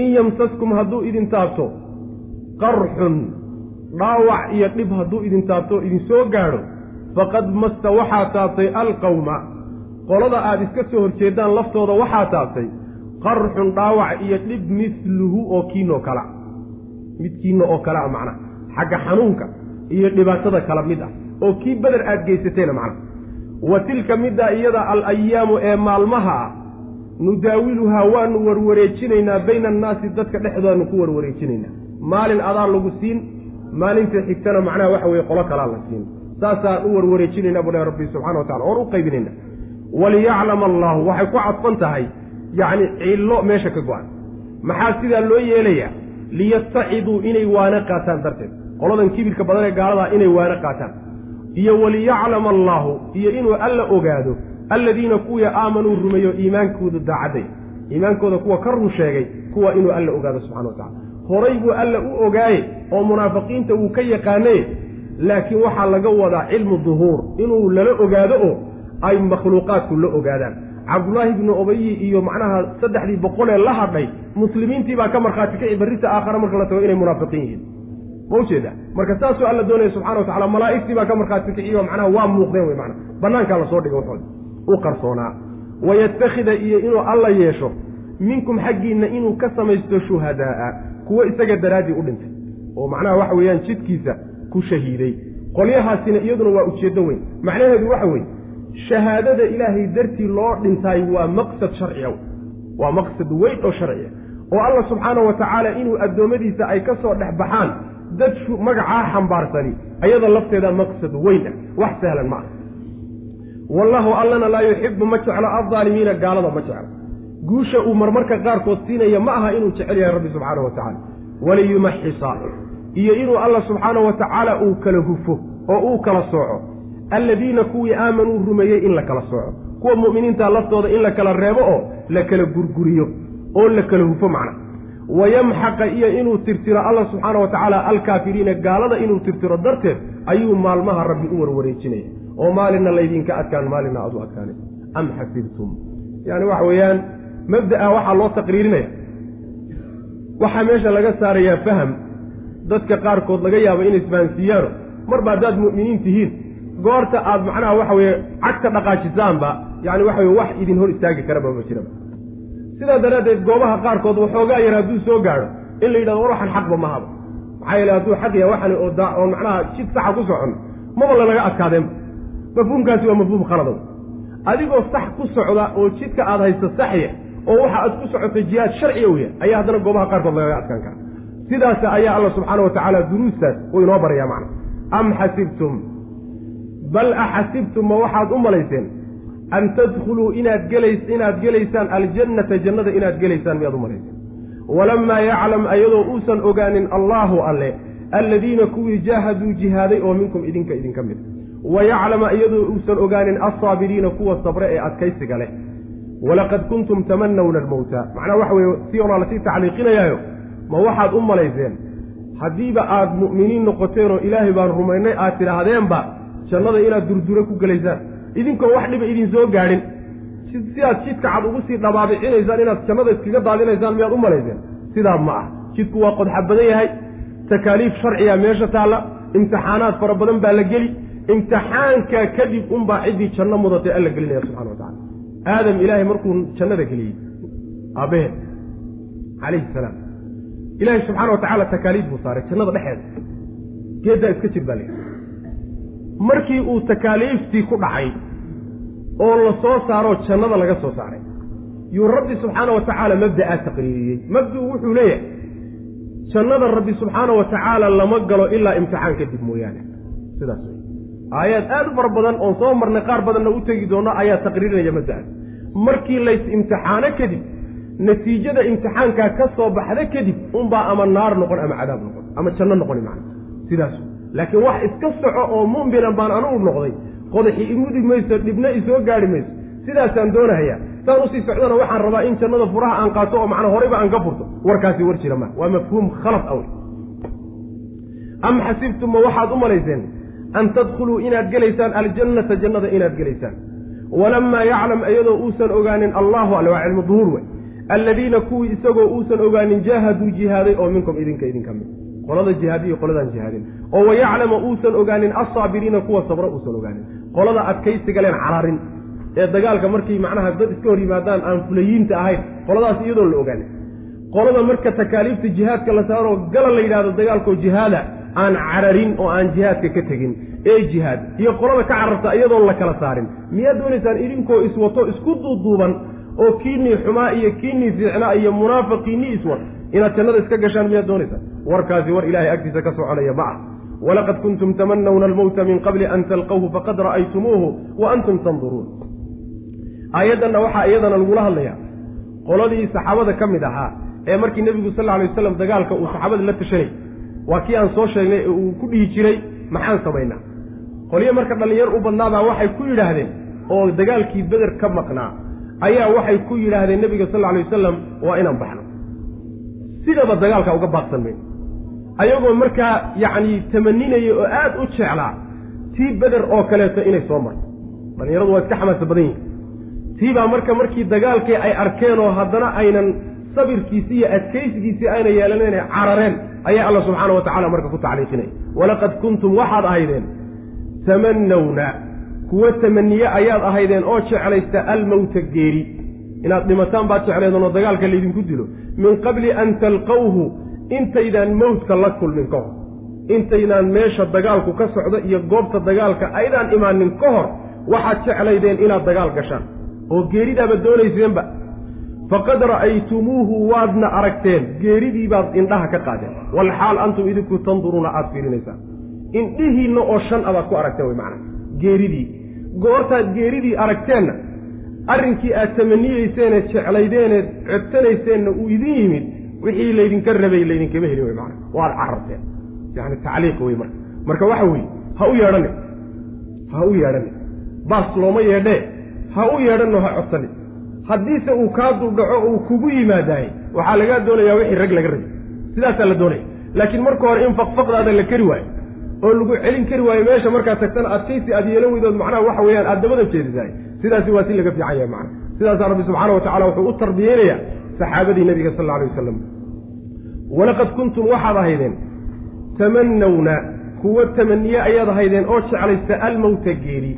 in yamsaskum hadduu idin taabto qarxun dhaawac iyo dhib hadduu idin taabto idin soo gaadho faqad masta waxaa taabtay alqawma qolada aad iska soo horjeedaan laftooda waxaa taabtay qarxun dhaawac iyo dhib misluhu oo kiinoo kala midkiina oo kale a macnaha xagga xanuunka iyo dhibaatada kala mid ah oo kii beder aad geysateena macnaha wa tilka middaa iyada al ayaamu ee maalmaha ah nudaawiluhaa waanu warwareejinaynaa bayna annaasi dadka dhexdoodaanu ku warwareejinaynaa. Maalin adaa lagu siin maalinta xigtana macnaha waxa weye qolo kalaa la siin. Saasaan u warwareejinaynaa buu dhahay rabbi subxana wa tacala oon u qaybinayna waliyaclama allaahu waxay ku cadfan tahay yacni cillo meesha ka go-an maxaa sidaa loo yeelayaa? Liyastaciduu inay waana qaataan darteed. Qoladan kibirka badan ee gaaladaa inay waana qaataan iyo waliyaclama allaahu iyo inuu alla ogaado alladiina kuwii aamanuu rumeeyo iimaankoodu daacadday iimaankooda kuwa ka run sheegay kuwa inuu alla ogaado subxana wa tacala horay buu alla u ogaaye oo munaafiqiinta wuu ka yaqaanaye laakiin waxaa laga wadaa cilmu duhuur. Inuu lala ogaado oo ay makhluuqaadku la ogaadaan. Cabdullaahi ibnu obayi iyo macnaha saddexdii boqolee la hadhay muslimiintii baa ka markhaati kaci barrita aakhara marka la tago inay munaafiqiin yihiin ma ujeeda marka saasuu alla doonaya subxana wa tacala malaa'igtii baa ka markhaati kiciyo macnaha waa muuqdeen wey macnaha. Bannaankaa la soo dhiga waxooda u qarsoonaa wayattakhida iyo inuu alla yeesho minkum xaggiinna inuu ka samaysto shuhadaa'a kuwo isaga daraaddii u dhintay. Oo macnaha waxa weeyaan jidkiisa ku shahiiday. Qolyahaasina iyaduna waa ujeeddo weyn. Macnaheedu waxa weeye shahaadada ilaahay dartii loo dhintaay waa maqsad sharciya waa maqsad weyn oo sharciya oo alla subxaana wa tacaala inuu addoommadiisa ay ka soo dhex baxaan dad magacaa xambaarsani ayada lafteeda maqsad weyn ah wax sahlan ma ah. Wallahu allana laa yuxibu ma jeclo aldaalimiina gaalada ma jeclo guusha uu marmarka qaarkood siinaya ma aha inuu jecel yahay rabbi subxaana wa tacaala. Waliyumaxisa iyo inuu alla subxaana wa tacaala uu kala hufo oo uu kala sooco. Alladiina kuwii aamanuu rumeeyey in la kala sooco. Kuwa mu'miniinta laftooda in la kala reebo oo la kala gurguriyo oo la kala hufo macna wayamxaqa iyo inuu tirtiro alla subxaana wa tacaala alkaafiriina gaalada inuu tirtiro darteed ayuu maalmaha rabbi u warwareejinaya oo maalinna laydinka adkaan maalinna aad u adkaanay am xasibtum yani waxa weeyaan mabda'a waxaa loo taqriirinaya waxaa meesha laga saarayaa faham dadka qaarkood laga yaabo inay isfahansiiyaano marba haddaad mu'miniin tihiin goorta aad macnaha waxa weeye cagta dhaqaajisaanba yani waxa weye wax idin hor istaagi karaba ma jiraba sidaa daraaddeed goobaha qaarkood waxoogaa yar hadduu soo gaadho. In la yidhahdo war waxan xaqba mahaba maxaa yeele hadduu xaq yahay waxan oo oo macnaha jid saxa ku socon. Maba lanaga adkaadeenba mafhuumkaasi waa mafhuum khaladow adigoo sax ku socda oo jidka aad haysto saxya oo waxa aad ku socotay jihaad sharciga weya ayaa haddana goobaha qaarkood lagaga adkaan kara sidaas ayaa alla subxaana wa tacaala duruustaas uu inoo baraya macna. Am xasibtum? Bal axasibtum ma waxaad u malayseen an tadkhuluu inaad gelays inaad gelaysaan aljannata jannada inaad gelaysaan miyaad u malayseen walamaa yaclam ayadoo uusan ogaanin allaahu alle alladiina kuwii jaahaduu jihaaday oo minkum idinka idinka mid wa yaclama iyadoo uusan ogaanin alsaabiriina kuwa sabre ee adkaysiga leh walaqad kuntum tamanawna almowta macnaha waxa weye si oraa la sii tacliiqinayaayo ma waxaad u malayseen haddiiba aad mu'miniin noqoteen oo ilaahay baan rumaynay aad tidhaahdeenba jannada inaad durdure ku gelaysaan idinkoon wax dhiba idin soo gaadhin. Sidaad jidka cad ugu sii dhabaabicinaysaan inaad jannada iskaga daadinaysaan miyaad u malayseen? Sidaa ma ah. Jidku waa qodxa badan yahay. Takaaliif sharciga meesha taalla. Imtixaanaad fara badan baa la geli. Imtixaanka kadib unbaa ciddii janno mudatay alla gelinaya subxana wa tacala aadam ilaahay markuu jannada geliyey. Aabbahe calayhi salaam. Ilaahay subxaana wa tacaala takaaliif buu saaray jannada dhexeeda. Geeddaa iska jir baa layidhi markii uu takaaliiftii ku dhacay oo la soo saaroo jannada laga soo saaray yuu rabbi subxaana wa tacaala mabda'a taqriiriyey. Mabduu wuxuu leeyahay jannada rabbi subxaana wa tacaala lama galo ilaa imtixaan kadib mooyaane. Sidaas wey aayaad aad u fara badan oon soo marnay qaar badanna u tegi doono ayaa taqriirinaya mabda'a. Markii lays imtixaano kadib natiijada imtixaankaa ka soo baxda kadib unbaa ama naar noqon ama cadaab noqon ama janno noqoni macna sidaas laakiin wax iska soco oo mu'minan baan anugu noqday qodaxi imudi mayso dhibna isoo gaadhi mayso sidaasaan doonahayaa saan u sii socdana waxaan rabaa in jannada furaha aan qaato oo macnaa horeyba aan ka furto. Warkaasi war jira ma waa mafhuum khalaf awey am xasibtum ma waxaad u malayseen an tadkhuluu inaad gelaysaan aljannata jannada inaad gelaysaan. Walamaa yaclam iyadoo uusan ogaanin allahu ale waa cilmu duhuur wey. Alladiina kuwii isagoo uusan ogaanin jaahaduu jihaaday oo minkum idinka idinka mid qolada jihaadiyo qoladaan jihaadin. Oo wayaclama uusan ogaanin alsaabiriina kuwa sabra uusan ogaanin. Qolada adkaysiga leen cararin ee dagaalka markay macnaha dad iska hor yimaadaan aan fulayiinta ahayn qoladaas iyadoon la ogaanin. Qolada marka takaaliifta jihaadka la saaroo gala la yidhahdo dagaalkoo jihaada aan cararin oo aan jihaadka ka tegin. Ee jihaad iyo qolada ka cararta iyadoon la kala saarin. Miyaad doonaysaan idinkoo iswato isku duuduuban oo kiinii xumaa iyo kiinii fiicnaa iyo munaafiqiinii iswat inaad jannada iska gashaan miyaad doonaysaan warkaasi war ilaahay agtiisa ka soconaya ma ah walaqad kuntum tamanawna almowta min qabli an talqawhu faqad ra'aytumuuhu wa antum tanduruun aayaddanna waxaa iyadana lagula hadlayaa. Qoladii saxaabada ka mid ahaa ee markii nebigu sal alay waslam dagaalka uu saxaabada la tashanay waa kii aan soo sheegnay ee uu ku dhihi jiray maxaan samaynaa qolyo marka dhallinyar u badnaabaa waxay ku yidhaahdeen oo dagaalkii beder ka maqnaa ayaa waxay ku yidhaahdeen nebiga sal alay wasalam waa inaan baxno sidaba dagaalka uga baaqsan mayno ayagoo markaa yacni tamaninaya oo aad u jeclaa tii beder oo kaleeto inay soo marto. Dhallinyaradu waa iska xamaasa badan yihiin tii baa marka markii dagaalkii ay arkeen oo haddana aynan sabirkiisi iyo adkaysigiisii ayna yeelaneen carareen ayaa alla subxaana wa tacala marka ku tacliiqinaya. Walaqad kuntum waxaad ahaydeen tamanawna kuwa tamaniye ayaad ahaydeen oo jeclaysta almowta geeri inaad dhimataan baad jecleedeen oo dagaalka laydinku dilo min qabli an talqawhu intaydaan mowtka la kulmin ka hor. Intaydaan meesha dagaalku ka socdo iyo goobta dagaalka aydaan imaanin ka hor waxaad jeclaydeen inaad dagaal gashaan. Oo geeridaaba doonayseenba. Faqad ra'aytumuuhu waadna aragteen geeridii baad indhaha ka qaadeen. Walxaal antum idinku tanduruuna aada fiirinaysaan. Indhihiinna oo shan abaad ku aragteen way macnaa geeridii. Goortaad geeridii aragteenna arrinkii aad tamaniyeyseene jeclaydeeneed codsanayseenna uu idin yimid wixii laydinka rabay laydinkama helin way macnaa waad cararteen. Yacni tacliiq wey marka. Marka waxa weeye ha u yeedhane ha u yeedhane baas looma yeedhee ha u yeedhanno ha codsani. Haddiise uu kaa duldhaco uu kugu yimaadaay waxaa lagaa doonayaa wixii rag laga rabay. Sidaasaa la doonaya. Laakiin marka hore in faqfaqdaada la keri waayo oo lagu celin kari waayo meesha markaad tagtana adkaysi aad yeelan weydood macnaha waxa weeyaan aad dabada jeedisaay sidaasi waa si laga fiican yahay macna sidaasaa rabbi subxaana wa tacala wuxuu u tarbiyeynayaa saxaabadii nebiga sal alla alay wasalam walaqad kuntum waxaad ahaydeen tamanawna kuwa tamaniye ayaad ahaydeen oo jeclaysta almowta geeri.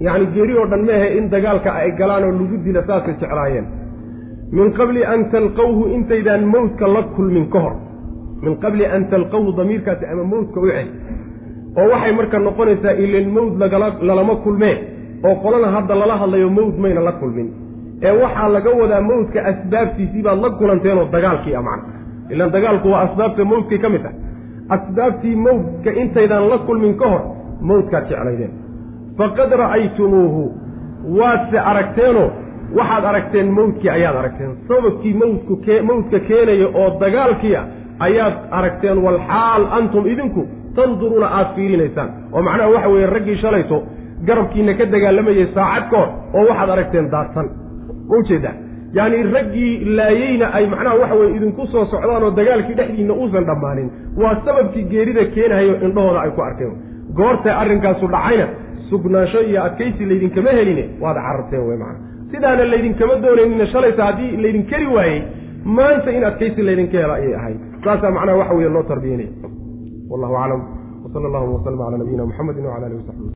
Yacni geeri oo dhan meahe in dagaalka ay galaan oo lagu dila saasay jeclaayeen. Min qabli an talqawhu intaydaan mowtka la kulmin ka hor. Min qabli an talqawhu damiirkaasi ama mowtka u cel oo waxay marka noqonaysaa ilan mowd lalama kulmee oo qolana hadda lala hadlayo mowd mayna la kulmin. Ee waxaa laga wadaa mowdka asbaabtiisii baad la kulanteenoo dagaalkii a macna. Ilaan dagaalku waa asbaabta mowdkay ka mid tahay asbaabtii mowdka intaydaan la kulmin ka hor mowdkaad jeclaydeen. Faqad ra'aytumuuhu waadse aragteenoo waxaad aragteen mowdkii ayaad aragteen. Sababkii mowdku mowdka keenaya oo dagaalkiia ayaad aragteen walxaal antum idinku tanduruuna aada fiirinaysaan. oo macnaha waxa weeye raggii shalayto garabkiina ka dagaalamayay saacad ka hor oo waxaad aragteen daadsan ma u jeedaa yacni raggii laayeyna ay macnaha waxa weye idinku soo socdaan oo dagaalkii dhexdiinna uusan dhammaanin waa sababkii geerida keenahayo indhahooda ay ku arkeen. Goortay arrinkaasu dhacayna sugnaansho iyo adkaysi laydinkama heline waad cararteen wey macana sidaana laydinkama doonaynina shalayta haddii laydin keri waayey maanta in adkaysi laydinka helo ayay ahayd. Saasaa macnaha waxa weeye loo tarbiyanaya wallahu aclam wsala allahuma waslama cala nabiyina muxamedi wcala alihi wasaxbi